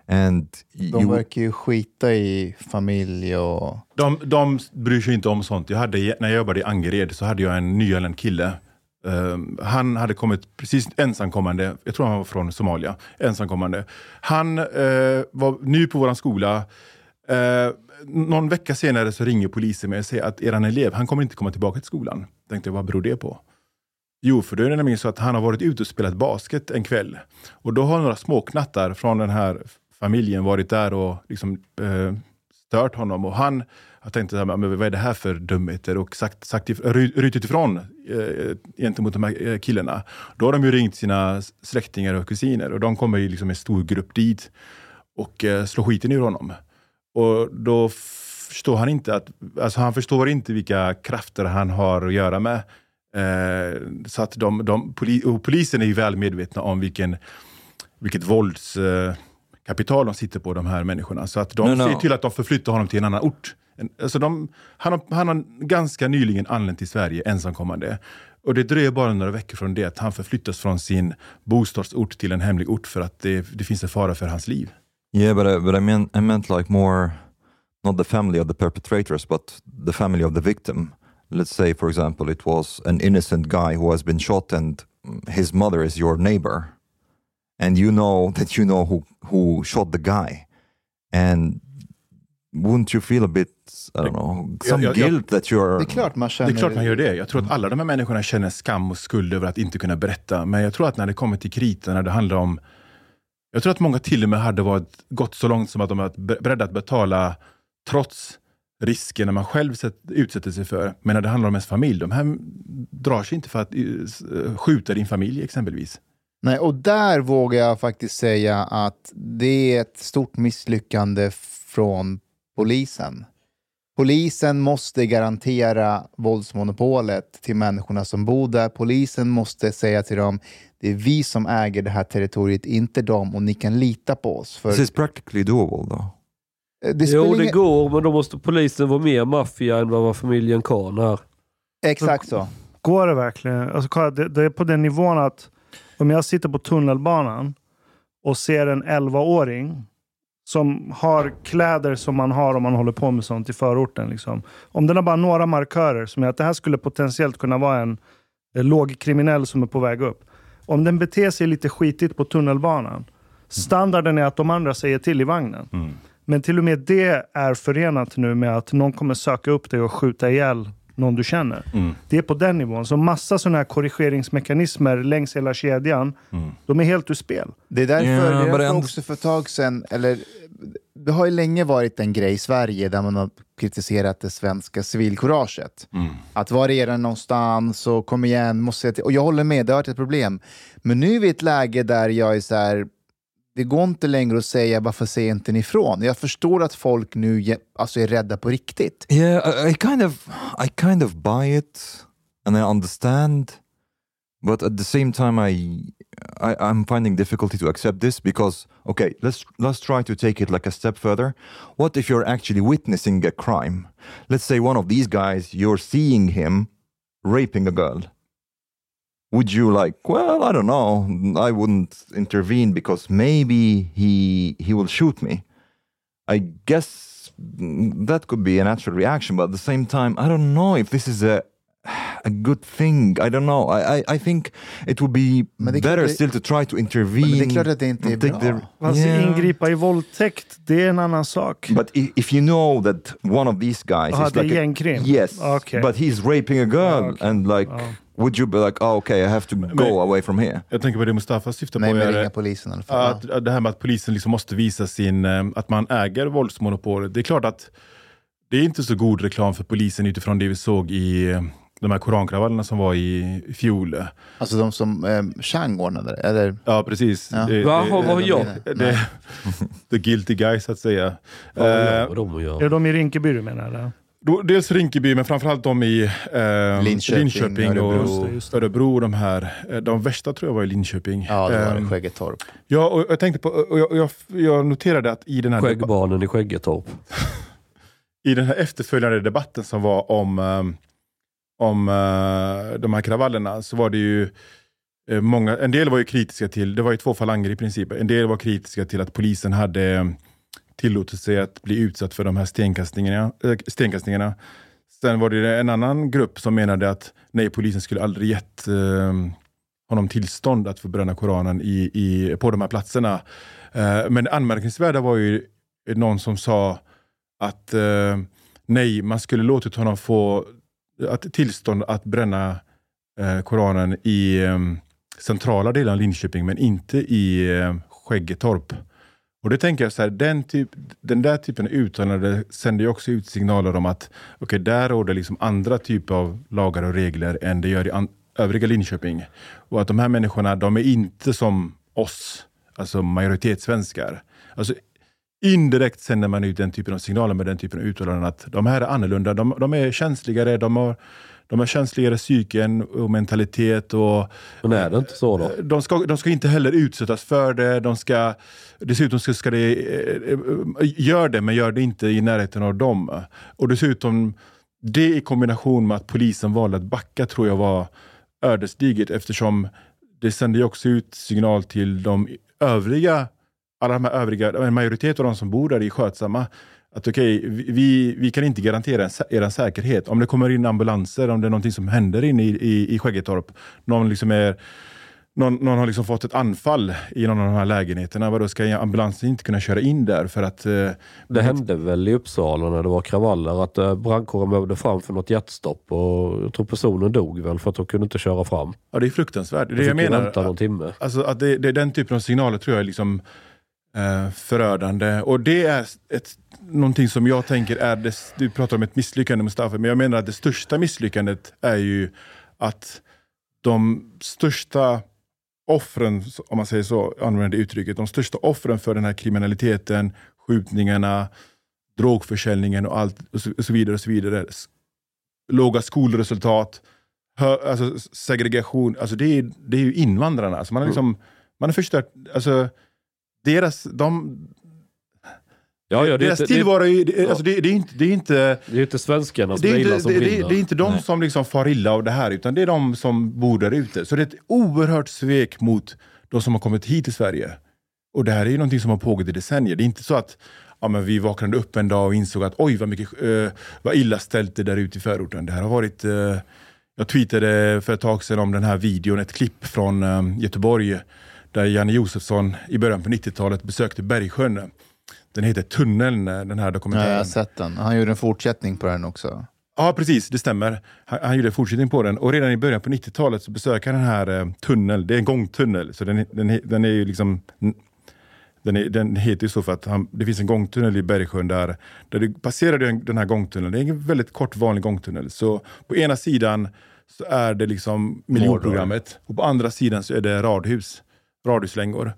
and De you verkar ju skita i familj och... De, de bryr sig inte om sånt. Jag hade, när jag jobbade i Angered så hade jag en nyanländ kille. Ehm, han hade kommit precis ensamkommande, jag tror han var från Somalia, ensamkommande. Han eh, var ny på vår skola. Eh, någon vecka senare så ringer polisen mig och säger att eran elev, han kommer inte komma tillbaka till skolan. Tänkte, vad beror det på? Jo, för då är det nämligen så att han har varit ute och spelat basket en kväll. Och då har några småknattar från den här familjen varit där och liksom, eh, stört honom. Och han har tänkt, så här, men vad är det här för dumheter? Och sagt, sagt, rutit ifrån eh, gentemot de här eh, killarna. Då har de ju ringt sina släktingar och kusiner och de kommer ju liksom en stor grupp dit och eh, slår skiten ur honom. Och då förstår han inte att, alltså han förstår inte vilka krafter han har att göra med. Eh, så att de, de, poli, och polisen är ju väl medvetna om vilken, vilket vålds... eh, kapital de sitter på, de här människorna. Så att de No, no. ser till att de förflyttar honom till en annan ort. Alltså de, han, har, han har ganska nyligen anlänt till Sverige ensamkommande. Och det dröjer bara några veckor från det att han förflyttas från sin bostadsort till en hemlig ort för att det, det finns en fara för hans liv. Yeah, but I, but I meant I meant like more, not the family of the perpetrators, but the family of the victim. Let's say, for example, it was an innocent guy who has been shot, and his mother is your neighbor, and you know that you know who who shot the guy, and wouldn't you feel a bit, I don't know, some yeah, yeah. guilt that you're? Det är klart man Det känner... är klart man gör det. Jag tror att alla de här människorna känner skam och skuld över att inte kunna berätta. Men jag tror att när det kommer till kritan, när det handlar om... Jag tror att många till och med hade varit, gått så långt som att de var be- beredda att betala trots riskerna man själv sett, utsätter sig för. Men när det handlar om ens familj, de här drar sig inte för att eh, eh, skjuta din familj exempelvis. Nej, och där vågar jag faktiskt säga att det är ett stort misslyckande från polisen. Polisen måste garantera våldsmonopolet till människorna som bor där. Polisen måste säga till dem, det är vi som äger det här territoriet, inte dem, och ni kan lita på oss. För This is practically doable, though. det spelar Jo, det ingen- går, men då måste polisen vara mer maffia än vad var familjen Kahn här. Exakt så. Går det verkligen? Alltså, det, det är på den nivån att om jag sitter på tunnelbanan och ser en 11-åring som har kläder som man har om man håller på med sånt i förorten. Liksom. Om den har bara några markörer som är att det här skulle potentiellt kunna vara en lågkriminell som är på väg upp. Om den beter sig lite skitigt på tunnelbanan. Standarden är att de andra säger till i vagnen. Men till och med det är förenat nu med att någon kommer söka upp dig och skjuta ihjäl någon du känner. Det är på den nivån. Så massa sådana här korrigeringsmekanismer längs hela kedjan, de är helt ur spel. Det är därför, Yeah, det är därför också för ett tag sedan, eller det har ju länge varit en grej i Sverige där man har kritiserat det svenska civilkuraget. Att var är den någonstans och kom igen, måste jag till. Och jag håller med, det har varit ett problem. Men nu är vi i ett läge där jag är så här, det går inte längre att säga varför säger inte ni ifrån? Jag förstår att folk nu alltså är rädda på riktigt. Yeah, I, I kind of, I kind of buy it, and I understand, but at the same time, I, I, I'm finding difficulty to accept this because, okay, let's let's try to take it like a step further. What if you're actually witnessing a crime? Let's say one of these guys, you're seeing him raping a girl. Would you like? Well, I don't know. I wouldn't intervene because maybe he he will shoot me. I guess that could be a natural reaction, but at the same time, I don't know if this is a a good thing. I don't know. I I, I think it would be Men det är klart better det- still to try to intervene. Men det är klart att det inte är take bra. the- Alltså Yeah. ingripa i våldtäkt, det är en annan sak. But if, if you know that one of these guys Aha, is like a- yes, okay. but he's raping a girl, okej. and like, would you be like, oh, okay, I have to go away from here? Jag tänker på det Mustafa syftar Nej, på. men är, ringa polisen i alla fall. att, att det här med att polisen liksom måste visa sin, eh, att man äger våldsmonopolet. Det är klart att det är inte så god reklam för polisen utifrån det vi såg i eh, de här korankravallerna som var i fjol. Alltså de som eh, Chang ordnade, eller? Ja, precis. Ja. Det, Va? det- Vad har jag? det, the guilty guy så att säga. Vad har Eh, dem att Är göra? de i Rinkeby du menar? Eller? Dels Rinkeby, men framförallt de i eh, Linköping, Linköping och Örebro. Just det, just det. Örebro. och de, här. Eh, de värsta tror jag var i Linköping. Ja, det var det. Eh, Skäggetorp. Ja, och jag tänkte på, och jag, jag, jag noterade att i den här Skäggbarnen i Skäggetorp. i den här efterföljande debatten som var om, um, om uh, de här kravallerna så var det ju eh, många, en del var ju kritiska till, det var ju två falanger i princip, en del var kritiska till att polisen hade tillåtit sig att bli utsatt för de här stenkastningarna. äh, stenkastningarna. Sen var det en annan grupp som menade att nej, polisen skulle aldrig gett um, honom tillstånd att få bränna Koranen i, i, på de här platserna. Eh, men det anmärkningsvärda var ju någon som sa att eh, nej, man skulle låtit honom få att, tillstånd att bränna eh, Koranen i centrala delen av Linköping, men inte i eh, Skäggetorp. Och det tänker jag så här, den, typ, den där typen av uttalande sänder ju också ut signaler om att okay, där råder liksom andra typer av lagar och regler än det gör i övriga Linköping. Och att de här människorna, de är inte som oss, alltså majoritetssvenskar. Alltså indirekt sänder man ut den typen av signaler med den typen av uttalanden att de här är annorlunda, de, de är känsligare, de har, de har känsligare psyken och mentalitet och Men är det inte så då? de ska, de ska inte heller utsättas för det. De ska, dessutom ska, ska det, eh, gör det, men gör det inte i närheten av dem. Och dessutom, det i kombination med att polisen valde att backa tror jag var ödesdigert eftersom det sände också ut signal till de övriga, alla de här övriga, en majoritet av de som bor där är skötsamma. Att okej, vi, vi kan inte garantera er säkerhet. Om det kommer in ambulanser, om det är någonting som händer inne i, i, i Skäggetorp, någon liksom är någon, någon har liksom fått ett anfall i någon av de här lägenheterna. Vadå, ska ambulansen inte kunna köra in där för att... Eh, Det hände väl i Uppsala när det var kravaller att eh, brandkåren behövde fram för något hjärtstopp och jag tror personen dog väl för att de kunde inte köra fram. ja, det är fruktansvärt. Det jag menar. timme. Alltså att det, det är den typen av signaler tror jag liksom eh, förödande. Och det är ett, någonting som jag tänker är, det, du pratar om ett misslyckande Mustafa, men jag menar att det största misslyckandet är ju att de största offren, om man säger så, använder det uttrycket, de största offren för den här kriminaliteten, skjutningarna, drogförsäljningen och allt och så, vidare. Och så vidare. Låga skolresultat, hö, alltså segregation, alltså det, är, det är ju invandrarna. Alltså man, har liksom, man har förstört, alltså deras, de, Ja, ja, det, Deras det, tillvaro är ju... det- Alltså, det, det är inte... Det är inte det är inte svenskarnas det är, inte, som det, det, det är inte de som liksom far illa av det här, utan det är de som bor där ute. Så det är ett oerhört svek mot de som har kommit hit till Sverige. Och det här är ju någonting som har pågått i decennier. Det är inte så att ja, men vi vaknade upp en dag och insåg att oj vad, mycket, eh, vad illa ställt det är där ute i förorten. Det här har varit... Eh, jag tweetade för ett tag sedan om den här videon, ett klipp från eh, Göteborg där Janne Josefsson i början på 90-talet besökte Bergsjön. Den heter Tunneln, eh, den här Ja, dokumentären. jag har sett den. Han gjorde en fortsättning på den också. Ja, precis. Det stämmer. Han, han gjorde en fortsättning på den. Och redan i början på 90-talet så besöker han den här eh, tunnel. Det är en gångtunnel. Så den, den, den är ju liksom... Den, är, den heter ju så för att han, det finns en gångtunnel i Bergsjön där, där du passerar den, den här gångtunneln. Det är en väldigt kort vanlig gångtunnel. Så på ena sidan så är det liksom miljonprogrammet och på andra sidan så är det radhus, radhuslängor.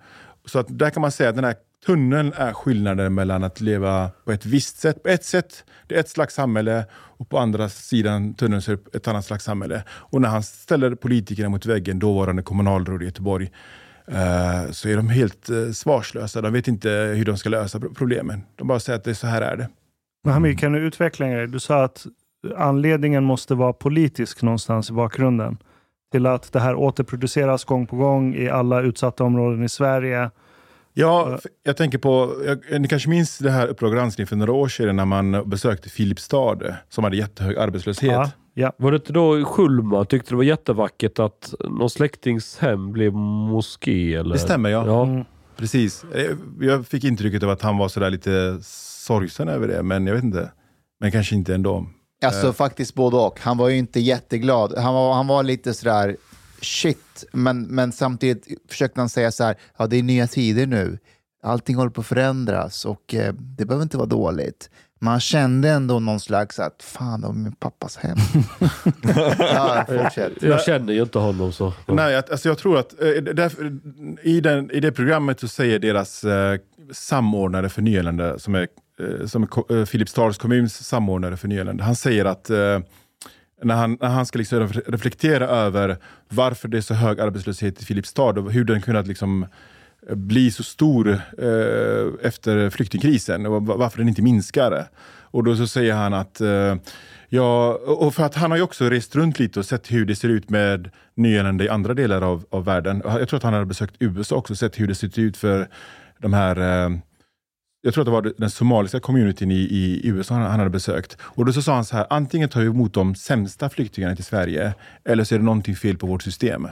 Så att där kan man säga att den här tunneln är skillnaden mellan att leva på ett visst sätt. På ett sätt, det är ett slags samhälle och på andra sidan tunneln så är det ett annat slags samhälle. Och när han ställer politikerna mot väggen, dåvarande kommunalråd i Göteborg, eh, så är de helt eh, svarslösa. De vet inte hur de ska lösa problemen. De bara säger att det är så här är det. Men Hamid, kan du utveckla en grej? Du sa att anledningen måste vara politisk någonstans i bakgrunden. Till att det här återproduceras gång på gång i alla utsatta områden i Sverige. Ja, f- jag tänker på, jag, ni kanske minns det här Uppdrag granskning för några år sedan när man besökte Filipstad som hade jättehög arbetslöshet. Ja, ja. Var det inte då Schulman tyckte det var jättevackert att någon släktings hem blev moské? Eller? Det stämmer ja. Ja. Mm. Precis. Eh, Jag fick intrycket av att han var sådär lite sorgsen över det, men jag vet inte. Men kanske inte ändå. Alltså faktiskt både och. Han var ju inte jätteglad. Han var, han var lite sådär shit, men, men samtidigt försökte han säga så här, ja det är nya tider nu. Allting håller på att förändras och eh, det behöver inte vara dåligt. Man kände ändå någon slags att fan, det var min pappas hem. ja, fortsätt. Jag känner ju inte honom så. Nej, alltså jag tror att eh, därför, i, den, i det programmet så säger deras eh, samordnare för nyanlända, som är, Eh, som är Filipstads eh, kommuns samordnare för nyanlända, han säger att eh, när han, när han ska liksom reflektera över varför det är så hög arbetslöshet i Filipstad och hur den kunnat liksom bli så stor eh, efter flyktingkrisen och varför den inte minskar. Och då så säger han att eh, Ja, och för att han har ju också rest runt lite och sett hur det ser ut med nyanlända i andra delar av, av världen. Jag tror att han har besökt USA också och sett hur det ser ut för de här eh, jag tror att det var den somaliska communityn i, i USA han, hade besökt. Och då så sa han så här, antingen tar vi emot de sämsta flyktingarna till Sverige, eller så är det någonting fel på vårt system.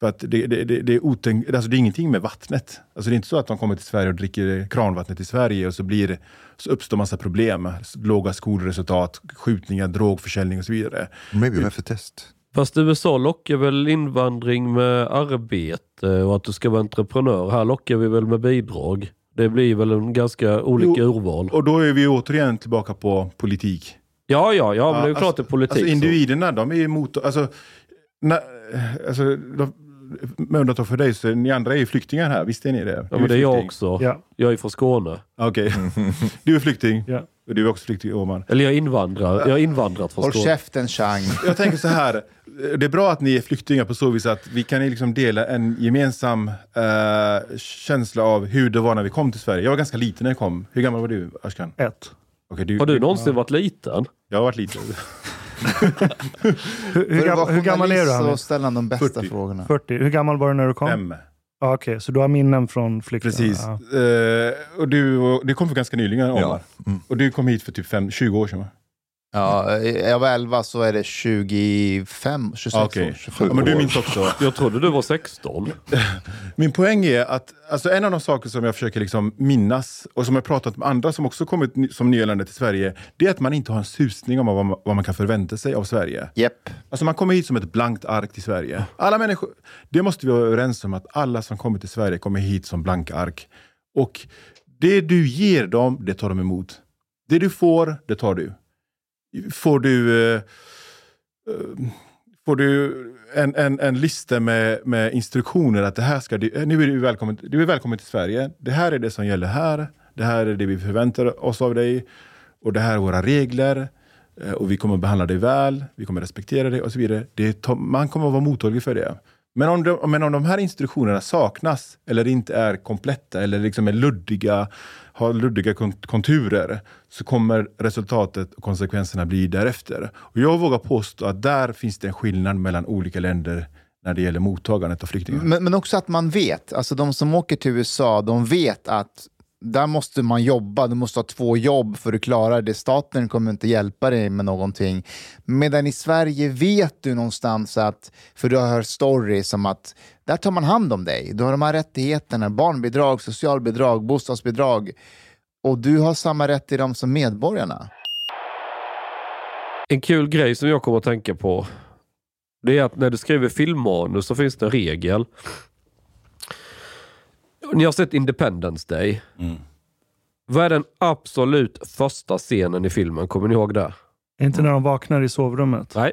För att det, det, det, det, är, otänk, alltså det är ingenting med vattnet. Alltså det är inte så att de kommer till Sverige och dricker kranvattnet i Sverige och så, blir, så uppstår massa problem. Låga skolresultat, skjutningar, drogförsäljning och så vidare. Maybe have to test. Fast USA lockar väl invandring med arbete och att du ska vara entreprenör. Här lockar vi väl med bidrag. Det blir väl en ganska olika Jo, urval. Och då är vi återigen tillbaka på politik. Ja, ja, ja, men det är klart det är politik. Alltså så. individerna, de är ju emot... Alltså, när, alltså, de, med undantag för dig, så ni andra är ju flyktingar här. Visst är ni det? Ja, men det är jag också. Ja. Jag är från Skåne. Okej. Du är flykting. Ja. Och du är också flykting, Åman. Eller jag är invandrare. Jag har invandrat från Håll Skåne. käften Chang. Jag tänker så här. Det är bra att ni är flyktingar på så vis att vi kan liksom dela en gemensam eh, känsla av hur det var när vi kom till Sverige. Jag var ganska liten när jag kom. Hur gammal var du, Ashkan? Ett. Okej, du, Har du någonsin varit liten? Jag har varit liten. Hur, hur, För att gam, vara hur gammal är du Hamid? ställer han de bästa 40. frågorna. 40. Hur gammal var du när du kom? Fem. Ja, Okej, så du har minnen från flykten? Precis. Ja. Eh, och du, du kom för ganska nyligen, Omar. Ja. Mm. Och du kom hit för typ fem, 20 år sedan va? Ja, jag var 11 så är det 25, 26 Ah, Okej. år. 27 Ja, men du minns också. Jag trodde du var 16. Min poäng är att alltså en av de saker som jag försöker liksom minnas och som jag pratat med andra som också kommit som nyanlända till Sverige, det är att man inte har en susning om vad man, vad man kan förvänta sig av Sverige. Japp. Alltså man kommer hit som ett blankt ark till Sverige. Alla människor, det måste vi vara överens om att alla som kommer till Sverige kommer hit som blanka ark. Och det du ger dem, det tar de emot. Det du får, det tar du. Får du, eh, eh, får du en, en, en lista med, med instruktioner att det här ska du, eh, nu är du välkommen, du är välkommen till Sverige. Det här är det som gäller här. Det här är det vi förväntar oss av dig. Och det här är våra regler. Eh, och vi kommer behandla dig väl. Vi kommer respektera dig och så vidare. Det man kommer att vara mottaglig för det. Men om, de, men om de här instruktionerna saknas eller inte är kompletta eller liksom är luddiga, har luddiga konturer så kommer resultatet och konsekvenserna bli därefter. Och jag vågar påstå att där finns det en skillnad mellan olika länder när det gäller mottagandet av flyktingar. Men, men också att man vet, alltså de som åker till USA, de vet att där måste man jobba, du måste ha två jobb för att klara det. Staten kommer inte hjälpa dig med någonting. Medan i Sverige vet du någonstans att, för du har hört stories om att där tar man hand om dig. Du har de här rättigheterna, barnbidrag, socialbidrag, bostadsbidrag. Och du har samma rätt till dem som medborgarna. En kul grej som jag kommer att tänka på. Det är att när du skriver filmmanus så finns det en regel. Ni har sett Independence Day. Mm. Vad är den absolut första scenen i filmen? Kommer ni ihåg det? Inte när de vaknar i sovrummet. Nej.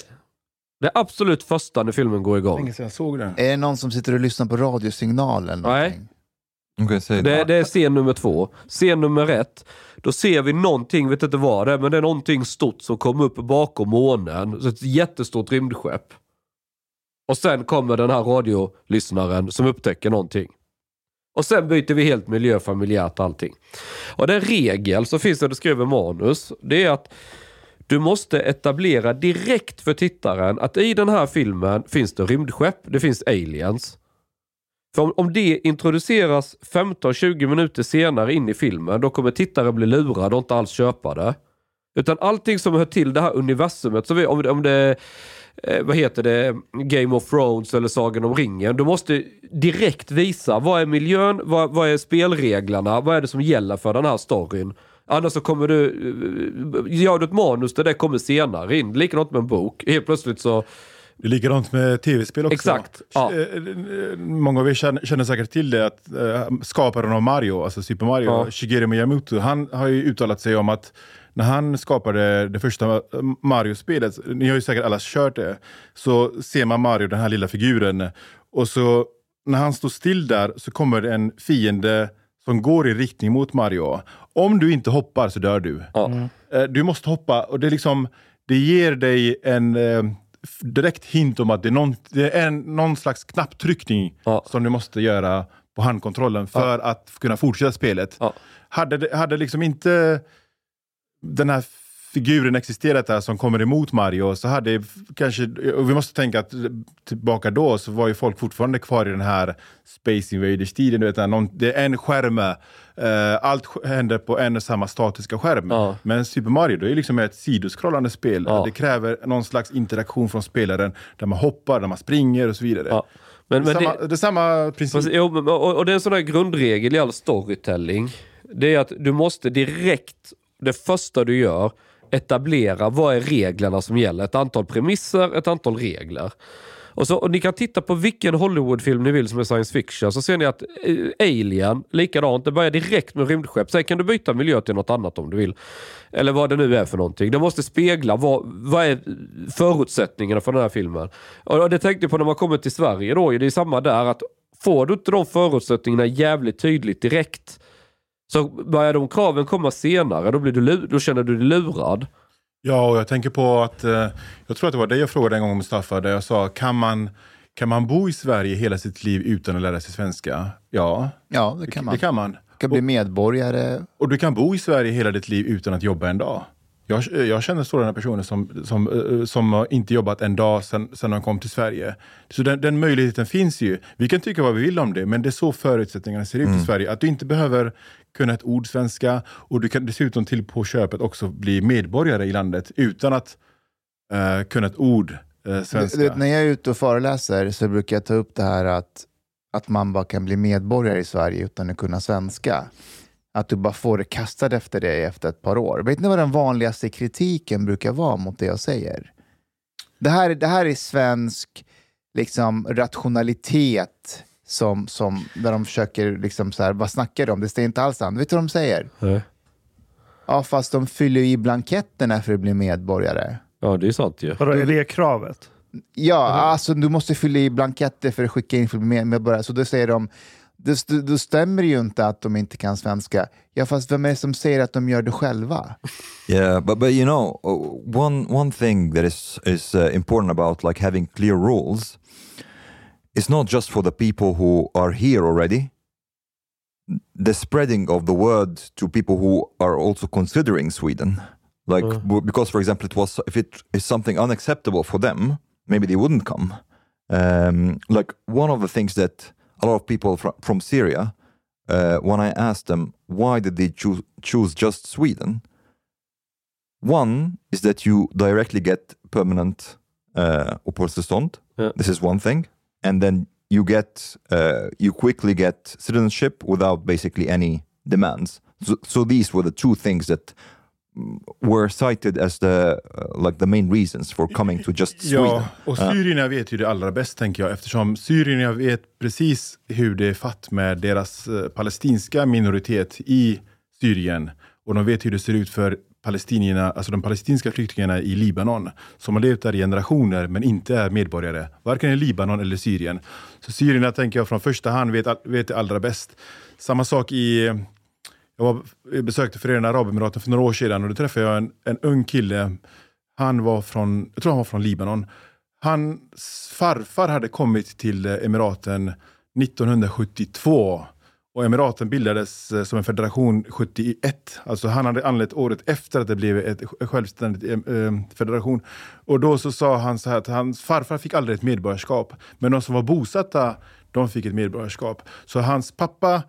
Det absolut första när filmen går igång. Länge sedan jag såg den. Är det någon som sitter och lyssnar på radiosignal eller Nej. någonting? Okay, say Det, det är scen nummer två. Scen nummer ett, då ser vi någonting, vet inte vad det är, men det är någonting stort som kommer upp bakom månen. Så ett jättestort rymdskepp. Och sen kommer den här radiolyssnaren som upptäcker någonting. Och sen byter vi helt miljö, familjärt allting. Och den regel som finns när du skriver manus, det är att du måste etablera direkt för tittaren att i den här filmen finns det rymdskepp, det finns aliens. För om, om det introduceras 15-20 minuter senare in i filmen, då kommer tittaren bli lurad och inte alls köpa det. Utan allting som hör till det här universumet, så vi, om, om det är, eh, vad heter det, Game of Thrones eller Sagan om ringen. Du måste direkt visa vad är miljön, vad, vad är spelreglerna, vad är det som gäller för den här storyn. Annars så kommer du, eh, gör du ett manus där det kommer senare in, likadant med en bok. Helt plötsligt så, Det är likadant med tv-spel också. Exakt, ja. Eh, eh, Många av er känner, säkert till det att skaparen av Mario, alltså Super Mario, Ja. Shigeru Miyamoto, han har ju uttalat sig om att när han skapade det första Mario-spelet, ni har ju säkert alla kört det, så ser man Mario, den här lilla figuren, och så när han står still där så kommer det en fiende som går i riktning mot Mario. Om du inte hoppar så dör du. ja. Eh, Du måste hoppa och det, är liksom, det ger dig en eh, direkt hint om att det är någon, det är en, någon slags knapptryckning Ja. som du måste göra på handkontrollen för att kunna fortsätta spelet. Ja. Hade, hade liksom inte den här figuren existerat där som kommer emot Mario så hade kanske, och vi måste tänka att tillbaka då så var ju folk fortfarande kvar i den här Space Invaders-tiden. Du vet, när någon, det är en skärm, eh, allt händer på en och samma statiska skärm. Ja. Men Super Mario det är liksom ett sidoskrollande spel. Ja. Det kräver någon slags interaktion från spelaren där man hoppar, där man springer och så vidare. Ja. Men, men det, är det, samma, det är samma princip. Jo, men- och, och det är en sån där grundregel i all storytelling. Det är att du måste direkt, det första du gör, etablera vad är reglerna som gäller. Ett antal premisser, ett antal regler. Och, så, och Ni kan titta på vilken Hollywoodfilm ni vill som är science fiction, så ser ni att eh, Alien, likadant, det börjar direkt med rymdskepp. Sen kan du byta miljö till något annat om du vill. Eller vad det nu är för någonting. Det måste spegla vad, vad är förutsättningarna för den här filmen. Och och det tänkte jag på när man kommer till Sverige då, det är samma där. att Får du inte de förutsättningarna jävligt tydligt direkt, så börjar de kraven komma senare, då, blir du, då känner du dig lurad. Ja, och jag tänker på att, eh, jag tror att det var det jag frågade en gång Mustafa, där jag sa, kan man, kan man bo i Sverige hela sitt liv utan att lära sig svenska? Ja, Ja, det kan man. det kan man. kan bli medborgare. Och du kan bo i Sverige hela ditt liv utan att jobba en dag. Jag, jag känner sådana personer som, som, eh, som har inte jobbat en dag sedan, de kom till Sverige. Så den, den möjligheten finns ju. Vi kan tycka vad vi vill om det, men det är så förutsättningarna ser ut i Sverige. Att du inte behöver kunna ett ord svenska och du kan dessutom till på köpet också bli medborgare i landet utan att eh, kunna ett ord eh, svenska. Du vet, när jag är ute och föreläser så brukar jag ta upp det här att, att man bara kan bli medborgare i Sverige utan att kunna svenska. Att du bara får det kastat efter dig efter ett par år. Vet ni vad den vanligaste kritiken brukar vara mot det jag säger? Det här, det här är svensk liksom, rationalitet som, som, där de försöker, liksom, så här, vad snackar de om? Det står inte alls an. Vet du vad de säger? Ja, fast de fyller i blanketterna för att bli medborgare. Ja, det är sant ju. Vadå, är det kravet? Ja, alltså du måste fylla i blanketter för att skicka in för med- medborgare. Så då säger de, det- då stämmer det ju inte att de inte kan svenska. Ja, fast vem är det som säger att de gör det själva? Yeah, but but you know, uh, one one thing that is is uh, important about like having clear rules it's not just for the people who are here already. The spreading of the word to people who are also considering Sweden, like b- because, for example, it was if it is something unacceptable for them, maybe they wouldn't come. Um, like one of the things that a lot of people from, from Syria, uh, when I asked them why did they choose choose just Sweden, one is that you directly get permanent uh, uppehållstillstånd. Yeah. This is one thing, and then you get uh, you quickly get citizenship without basically any demands. So, so these were the two things that were cited as the uh, like the main reasons for coming to just Sweden. Ja, och syrierna vet ju det allra bäst tänker jag eftersom syrierna vet precis hur det är fatt med deras eh, palestinska minoritet i Syrien. Och de vet hur det ser ut för palestinierna, alltså de palestinska flyktingarna i Libanon som har levt där i generationer men inte är medborgare, varken i Libanon eller Syrien. Så syrierna tänker jag från första hand vet, vet det allra bäst. Samma sak i jag var, jag besökte Förenade Arabemiraten för några år sedan och då träffade jag en, en ung kille. Han var från, jag tror han var från Libanon. Hans farfar hade kommit till eh, Emiraten 1972 och Emiraten bildades eh, som en federation 71. Alltså han hade anlett året efter att det blev ett självständigt eh, eh, federation. Och då så sa han så här att hans farfar fick aldrig ett medborgarskap. Men de som var bosatta, de fick ett medborgarskap. Så hans pappa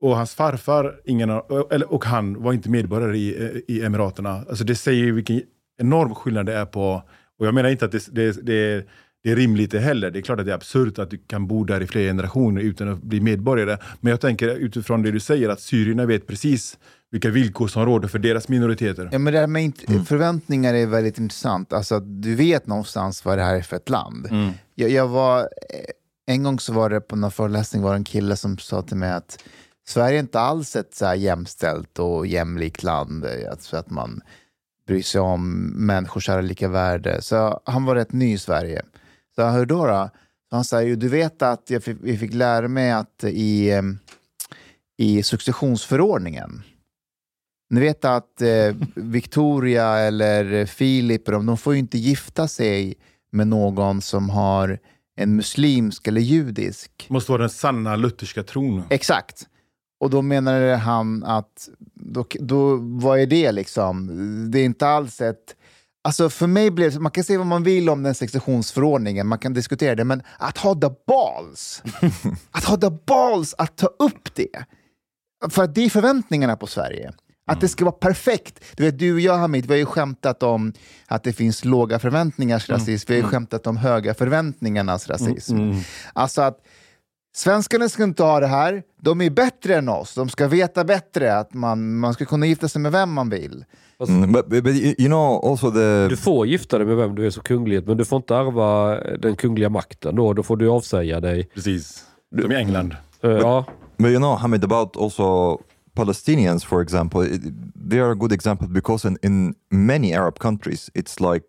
och hans farfar ingen, eller, och han var inte medborgare i, i Emiraterna. Alltså det säger ju vilken enorm skillnad det är på... Och jag menar inte att det, det, det, det är rimligt det heller. Det är klart att det är absurt att du kan bo där i flera generationer utan att bli medborgare. Men jag tänker utifrån det du säger att syrierna vet precis vilka villkor som råder för deras minoriteter. Ja, men det här med int- förväntningar är väldigt intressant. Alltså, att du vet någonstans vad det här är för ett land. Jag, jag var, eh, en gång så var det på någon föreläsning var det en kille som sa till mig att Sverige är inte alls ett så här jämställt och jämlikt land. eh, Att, så att man bryr sig om människors lika värde. Så han var rätt ny i Sverige. Så jag, hur då? då? Så han säger, du vet att jag fick, vi fick lära mig att i, eh, i successionsförordningen ni vet att eh, Victoria eller Filip, de, de får ju inte gifta sig med någon som har en muslimsk eller judisk. måste vara den sanna lutherska tron. Exakt. Och då menade han att, då, då, vad är det liksom? Det är inte alls ett... Alltså för mig blev det, man kan säga vad man vill om den successionsförordningen, man kan diskutera det, men att ha the balls, att ha the balls att ta upp det. För att det är förväntningarna på Sverige. Att det ska vara perfekt. Du vet, du och jag Hamid, vi har ju skämtat om att det finns låga förväntningars rasism. Vi har ju skämtat om höga förväntningarnas rasism. Alltså att svenskarna ska inte ha det här. De är bättre än oss. De ska veta bättre att man, man ska kunna gifta sig med vem man vill. Mm, but, but, but you know also the Du får gifta dig med vem du är så kunglighet, men du får inte ärva den kungliga makten då. Då får du avsäga dig. Precis. Som i England. Eh, ja. But you know, Hamid, about also Palestinians, for example, it, they are a good example because in, in many Arab countries, it's like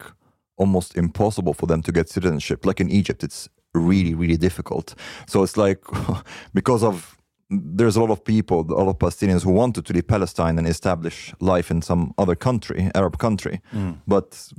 almost impossible for them to get citizenship. Like in Egypt, it's really, really difficult. So it's like because of there's a lot of people, a lot of Palestinians who wanted to leave Palestine and establish life in some other country, Arab country, but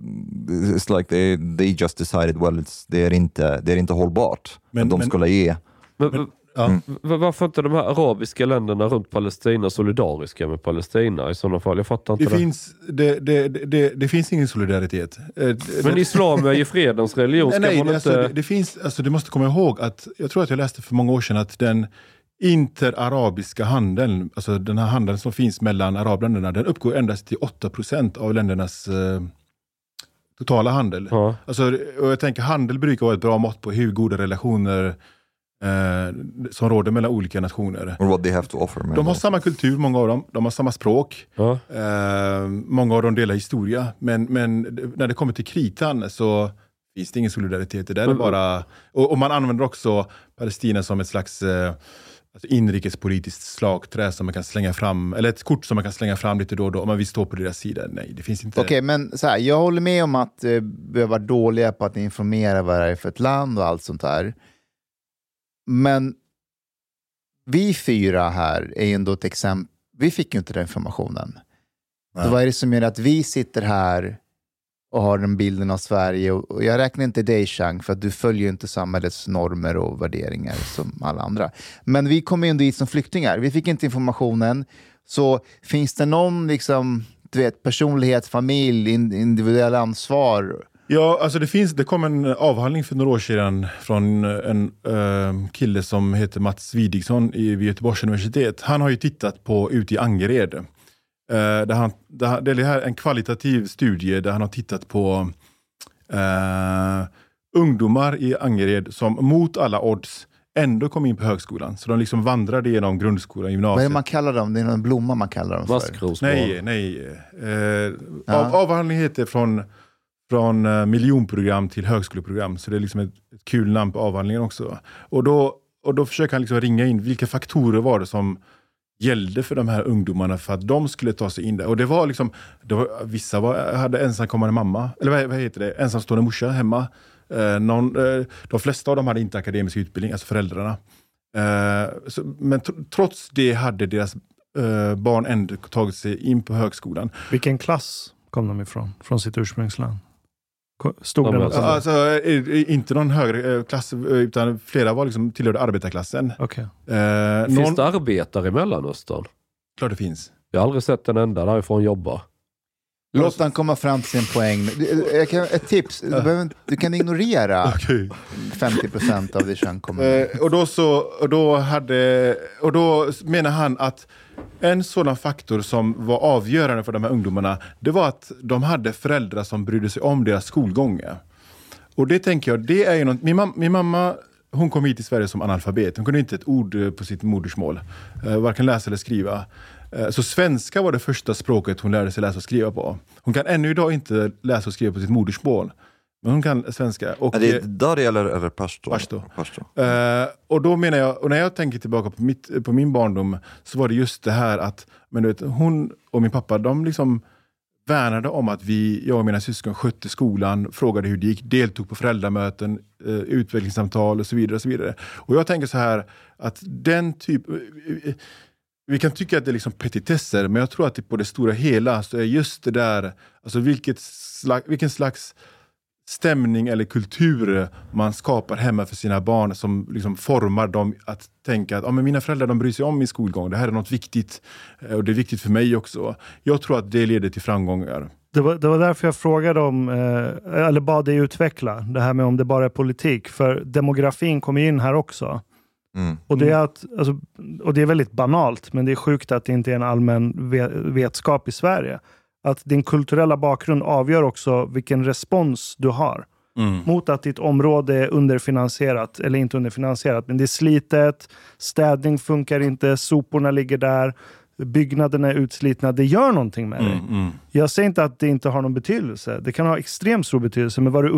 it's like they they just decided, well, it's det är inte det är inte hållbart. Men- att de men- skulle ge men, Ja. v- varför inte de här arabiska länderna runt Palestina solidariska med Palestina i sådana fall? Jag fattar inte Det, det. finns, det, det, det, det finns ingen solidaritet. Eh, Men islam är ju fredens religion. Ska Nej, nej, inte... alltså, det, det finns, alltså, du måste komma ihåg att, jag tror att jag läste för många år sedan att den interarabiska handeln, alltså den här handeln som finns mellan arabländerna, den uppgår endast till 8% av ländernas eh, totala handel. Ja. Alltså, och jag tänker handel brukar vara ett bra mått på hur goda relationer eh, som råder mellan olika nationer. or what they have to offer. De har samma kultur, många av dem. De har samma språk. Ja. Eh, många av dem delar historia. Men, men när det kommer till kritan så finns det ingen solidaritet. Det där är bara... Och, och man använder också Palestina som ett slags eh, alltså inrikespolitiskt slagträ som man kan slänga fram, eller ett kort som man kan slänga fram lite då och då om man vill stå på deras sida. Nej, det finns inte. Okej, men så här, jag håller med om att eh, vi har varit dåliga på att informera vad det är för ett land och allt sånt där. Men vi fyra här är ju ändå ett exempel. Vi fick ju inte den informationen. Så vad är det som gör att vi sitter här och har den bilden av Sverige. Och, jag räknar inte dig Chang, för att du följer ju inte samhällets normer och värderingar som alla andra. Men vi kom ju ändå hit som flyktingar. Vi fick inte informationen. Så finns det någon liksom, du vet, personlighet, familj, in, individuell ansvar? Ja, alltså det, finns, det kom en avhandling för några år sedan från en eh, kille som heter Mats Widigsson i- vid Göteborgs universitet. Han har ju tittat på ute i Angered. Eh, där han, där, det är här en kvalitativ studie där han har tittat på eh, ungdomar i Angered som mot alla odds ändå kom in på högskolan. Så de liksom vandrade genom grundskolan, Vad är gymnasiet. det man kallar dem? Det är någon blomma man kallar dem för. Maskrosbarn. Nej, nej. Eh, av, avhandlingen heter från, från eh, miljonprogram till högskoleprogram. Så det är liksom ett, ett kul namn på avhandlingen också. Och då, och då försöker han liksom ringa in vilka faktorer var det som gällde för de här ungdomarna för att de skulle ta sig in där. Och det var liksom, det var, vissa var, hade ensamkommande mamma, eller vad, vad heter det, ensamstående morsa hemma. Eh, någon, eh, de flesta av dem hade inte akademisk utbildning, alltså föräldrarna. Eh, så, men tr- trots det hade deras eh, barn ändå tagit sig in på högskolan. Vilken klass kom de ifrån? Från sitt ursprungsland? Något? alltså- Alltså, eh, eh, inte någon högre eh, klass, eh, utan flera var liksom, tillhörde arbetarklassen. Okej. Eh, Finns någon, det arbetare i Mellanöstern? Klart det finns. Jag har aldrig sett en enda därifrån jobba. Låt han komma fram till sin poäng. Jag kan, ett tips, du, behöver, du kan ignorera Okej. 50% av det Chang kommer med. Eh, och, då så, och, då hade, och då menar han att en sådan faktor som var avgörande för de här ungdomarna, det var att de hade föräldrar som brydde sig om deras skolgång. Och det tänker jag, det är ju något, min, mam, min mamma hon kom hit till Sverige som analfabet. Hon kunde inte ett ord eh, på sitt modersmål. Eh, varken läsa eller skriva. Eh, så svenska var det första språket hon lärde sig läsa och skriva på. Hon kan ännu idag inte läsa och skriva på sitt modersmål. Men hon kan svenska. Och, Är det eh, Dari eller, eller Pashto? Pashto. Pashto. Eh, och då menar jag, och när jag tänker tillbaka på, mitt, på min barndom, så var det just det här att men du vet, hon och min pappa, de liksom värnade om att vi, jag och mina syskon skötte skolan, frågade hur det gick, deltog på föräldramöten, eh, utvecklingssamtal och så vidare. Och så vidare. Och jag tänker så här, att den typ... Vi kan tycka att det är liksom petitesser, men jag tror att det på det stora hela så är just det där, alltså vilket slag, vilken slags stämning eller kultur man skapar hemma för sina barn som liksom formar dem att tänka att ah, men mina föräldrar de bryr sig om min skolgång. Det här är något viktigt eh, och det är viktigt för mig också. Jag tror att det leder till framgångar. Det var, det var därför jag frågade om, eh, eller bad dig utveckla det här med om det bara är politik. För demografin kommer in här också. Mm. Och det, är att, alltså, och det är väldigt banalt, men det är sjukt att det inte är en allmän ve vetskap i Sverige. Att din kulturella bakgrund avgör också vilken respons du har. Mot att ditt område är underfinansierat, eller inte underfinansierat, men det är slitet, städning funkar inte, soporna ligger där, byggnaderna är utslitna. Det gör någonting med dig. Jag säger inte att det inte har någon betydelse. Det kan ha extremt stor betydelse, men du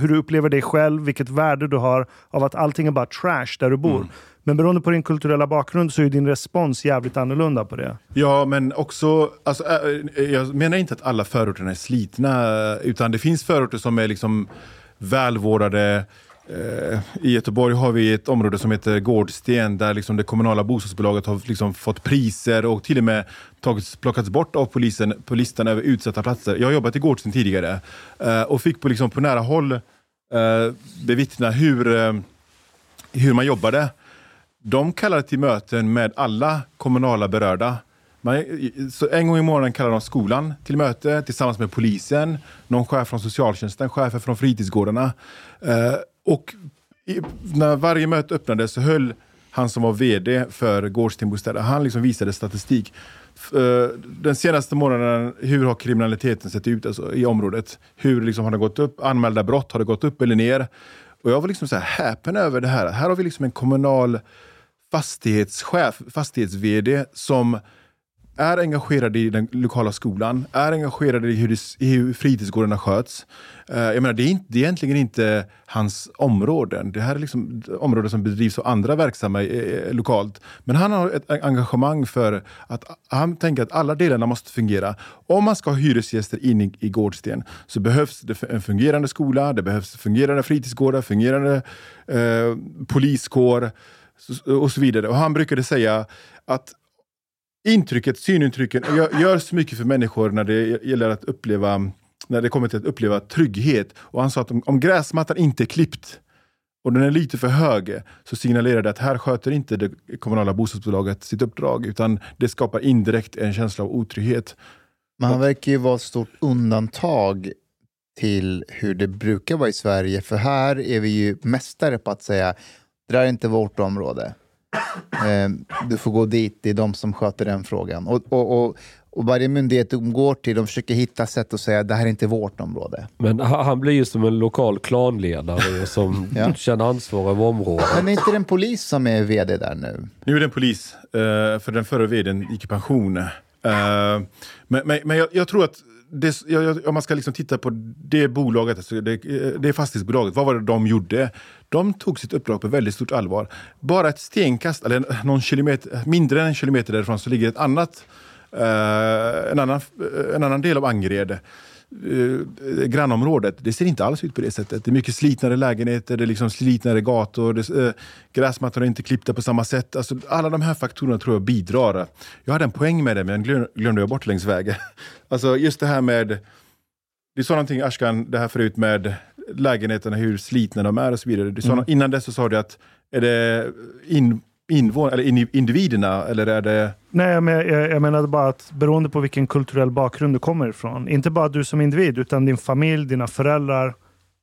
hur du upplever dig själv, vilket värde du har av att allting är bara trash där du bor. Men beroende på din kulturella bakgrund så är din respons jävligt annorlunda på det. Ja, men också, alltså, äh, äh jag menar inte att alla förorterna är slitna, äh, utan det finns förorter som är liksom välvårdade. Äh, I Göteborg har vi ett område som heter Gårdsten där liksom det kommunala bostadsbolaget har liksom fått priser och till och med tagits, plockats bort av polisen på listan över utsatta platser. Jag har jobbat i Gårdsten tidigare och fick på, liksom, på nära håll bevittna hur, hur man jobbade. De kallade till möten med alla kommunala berörda. Man, så en gång i månaden kallar de skolan till möte tillsammans med polisen, någon chef från socialtjänsten, chefer från fritidsgårdarna. Eh, och i, när varje möte öppnades så höll han som var VD för Gårdstenbostäder, han liksom visade statistik. Eh, den senaste månaden, hur har kriminaliteten sett ut alltså, i området? Hur liksom har det gått upp? Anmälda brott, har det gått upp eller ner? Och jag var liksom så här häpen över det här. Här har vi liksom en kommunal fastighetschef, fastighets-VD som är engagerad i den lokala skolan, är engagerad i hur, det, i hur fritidsgårdarna sköts. Uh, jag menar, det, är inte, det är egentligen inte hans områden. Det här är liksom områden som bedrivs av andra verksamma eh, eh lokalt. Men han har ett engagemang för att han tänker att alla delarna måste fungera. Om man ska ha hyresgäster in i, i Gårdsten så behövs det en fungerande skola, det behövs fungerande fritidsgårdar, fungerande eh, poliskår och så vidare. Och han brukade säga att intrycket, synintrycken gör, gör så mycket för människor när det gäller att uppleva när det kommer till att uppleva trygghet. Och han sa att om, om gräsmattan inte är klippt och den är lite för hög så signalerar det att här sköter inte det kommunala bostadsbolaget sitt uppdrag utan det skapar indirekt en känsla av otrygghet. Men han verkar ju vara ett stort undantag till hur det brukar vara i Sverige. För här är vi ju mästare på att säga det där är inte vårt område. Eh, du får gå dit, det är de som sköter den frågan. Och, och, och, och varje myndighet de går till, de försöker hitta sätt att säga det här är inte vårt område. Men ha- han blir ju som en lokal klanledare som Ja. känner ansvar över området. Men är inte det en polis som är vd där nu? Nu är det en polis, eh, för den förra vdn gick i pension. Eh, men men, men jag, jag tror att det, om man ska liksom titta på det bolaget, alltså det, eh, det fastighetsbolaget, vad var det de gjorde? De tog sitt uppdrag på väldigt stort allvar. Bara ett stenkast, eller någon kilometer, mindre än en kilometer därifrån, så ligger ett annat, eh, en, annan, eh, en annan del av Angered eh, grannområdet, det ser inte alls ut på det sättet. Det är mycket slitnare lägenheter, det är liksom slitnare gator, det, eh, gräsmattorna är inte klippta på samma sätt. Alltså, alla de här faktorerna tror jag bidrar. Jag hade en poäng med det, men glöm, glömde jag bort längs vägen. Alltså just det här med, du sa någonting Ashkan, det här förut med lägenheterna, hur slitna de är och så vidare. Du sa, Innan dess så sa du att, är det in, invån, eller in, individerna eller är det Nej, men jag, jag menade bara att beroende på vilken kulturell bakgrund du kommer ifrån, inte bara du som individ, utan din familj, dina föräldrar,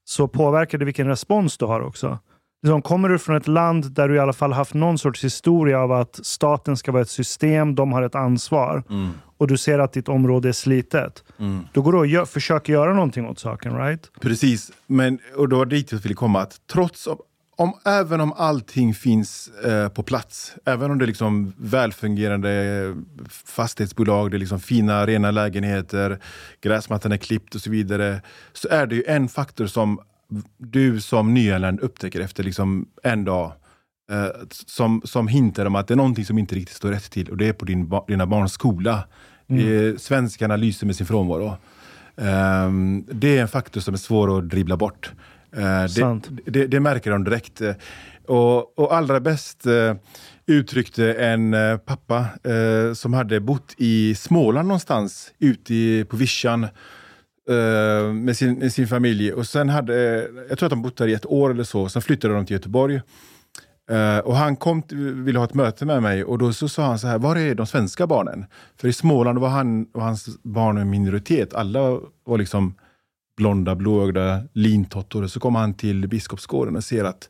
så påverkar det vilken respons du har också. Liksom, kommer du från ett land där du i alla fall haft någon sorts historia av att staten ska vara ett system, de har ett ansvar och du ser att ditt område är slitet, då går du och gör, försöker göra någonting åt saken, right? Precis, men, och då var det dit jag ville komma. Att trots om, även om allting finns eh, på plats, även om det är liksom välfungerande fastighetsbolag, det är liksom fina rena lägenheter, gräsmattan är klippt och så vidare, så är det ju en faktor som du som nyanländ upptäcker efter liksom en dag eh, som, som hintar om att det är någonting som inte riktigt står rätt till och det är på din, dina barns skola. Mm. Svenskarna lyser med sin frånvaro. Ehm, det är en faktor som är svår att dribbla bort. Eh, det, det, det märker de direkt. Eh, Och, och allra bäst eh, uttryckte en pappa som hade bott i Småland någonstans, ute på vischan med sin, med sin familj. Och sen hade, jag tror att de bott där i ett år eller så, sen flyttade de till Göteborg. Eh, och han kom till, ville ha ett möte med mig och då så sa han så här, var är de svenska barnen? För i Småland var han och hans barn en minoritet. Alla var liksom blonda, blåögda lintottor. Så kom han till Biskopsgården och ser att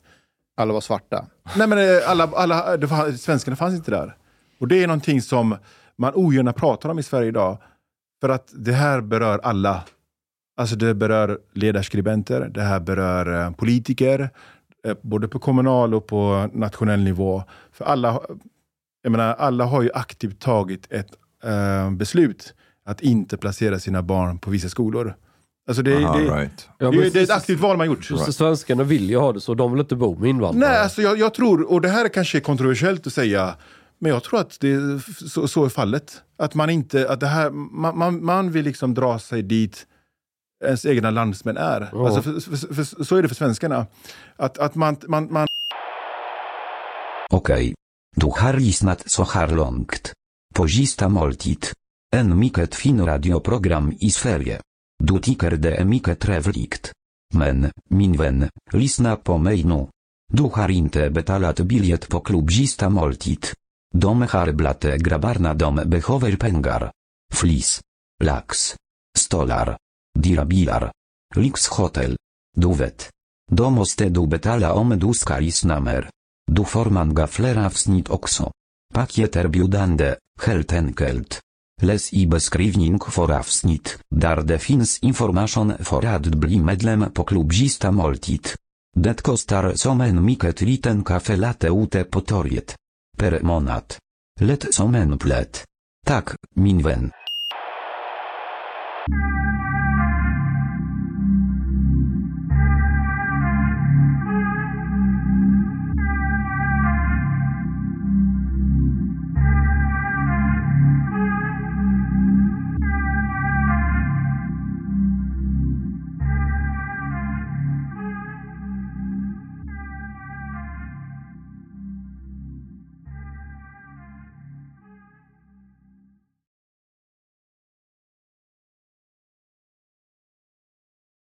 Alla var svarta. Nej men eh, alla, alla, det var, svenskarna fanns inte där. Och det är någonting som man ogärna pratar om i Sverige idag. För att det här berör alla. Alltså det berör ledarskribenter, det här berör eh, politiker, eh, både på kommunal och på nationell nivå. För alla, jag menar, alla har ju aktivt tagit ett eh, beslut att inte placera sina barn på vissa skolor. Alltså det, Aha, det, right. Ja, det, men det är ett aktivt val man gjort. så Svenskarna vill ju ha det så, de vill inte bo med invandrare. Nej, alltså jag, jag tror, och det här kanske är kontroversiellt att säga, men jag tror att det, så, så är fallet. Att man inte, att det här, man, man, man vill liksom dra sig dit ens egna landsmän är. Ja. Alltså för, för, för, så är det för svenskarna. Att, att man, man, man Okej. Du har lyssnat så här långt. På sista måltid. En mycket fin radioprogram i Sverige. Du tycker det är mycket trevligt. Men, min vän, lyssna på mig nu. Du har inte betalat biljett på klubb moltit. måltid. De har dom grabbarna de behöver pengar. Flis. Lax. Stolar. Dirabilar. Lix hotel. Du vet. Måste du betala om du ska lyssna mer. Du får man gafflera avsnitt också. Paket erbjudande, Les. Läs i beskrivning för avsnitt, där det finns information för att bli medlem på klubb Sista måltid. Det kostar som en mycket liten kaffe latte ute på torget. Per månad. Lätt som en plätt. Tack, min vän.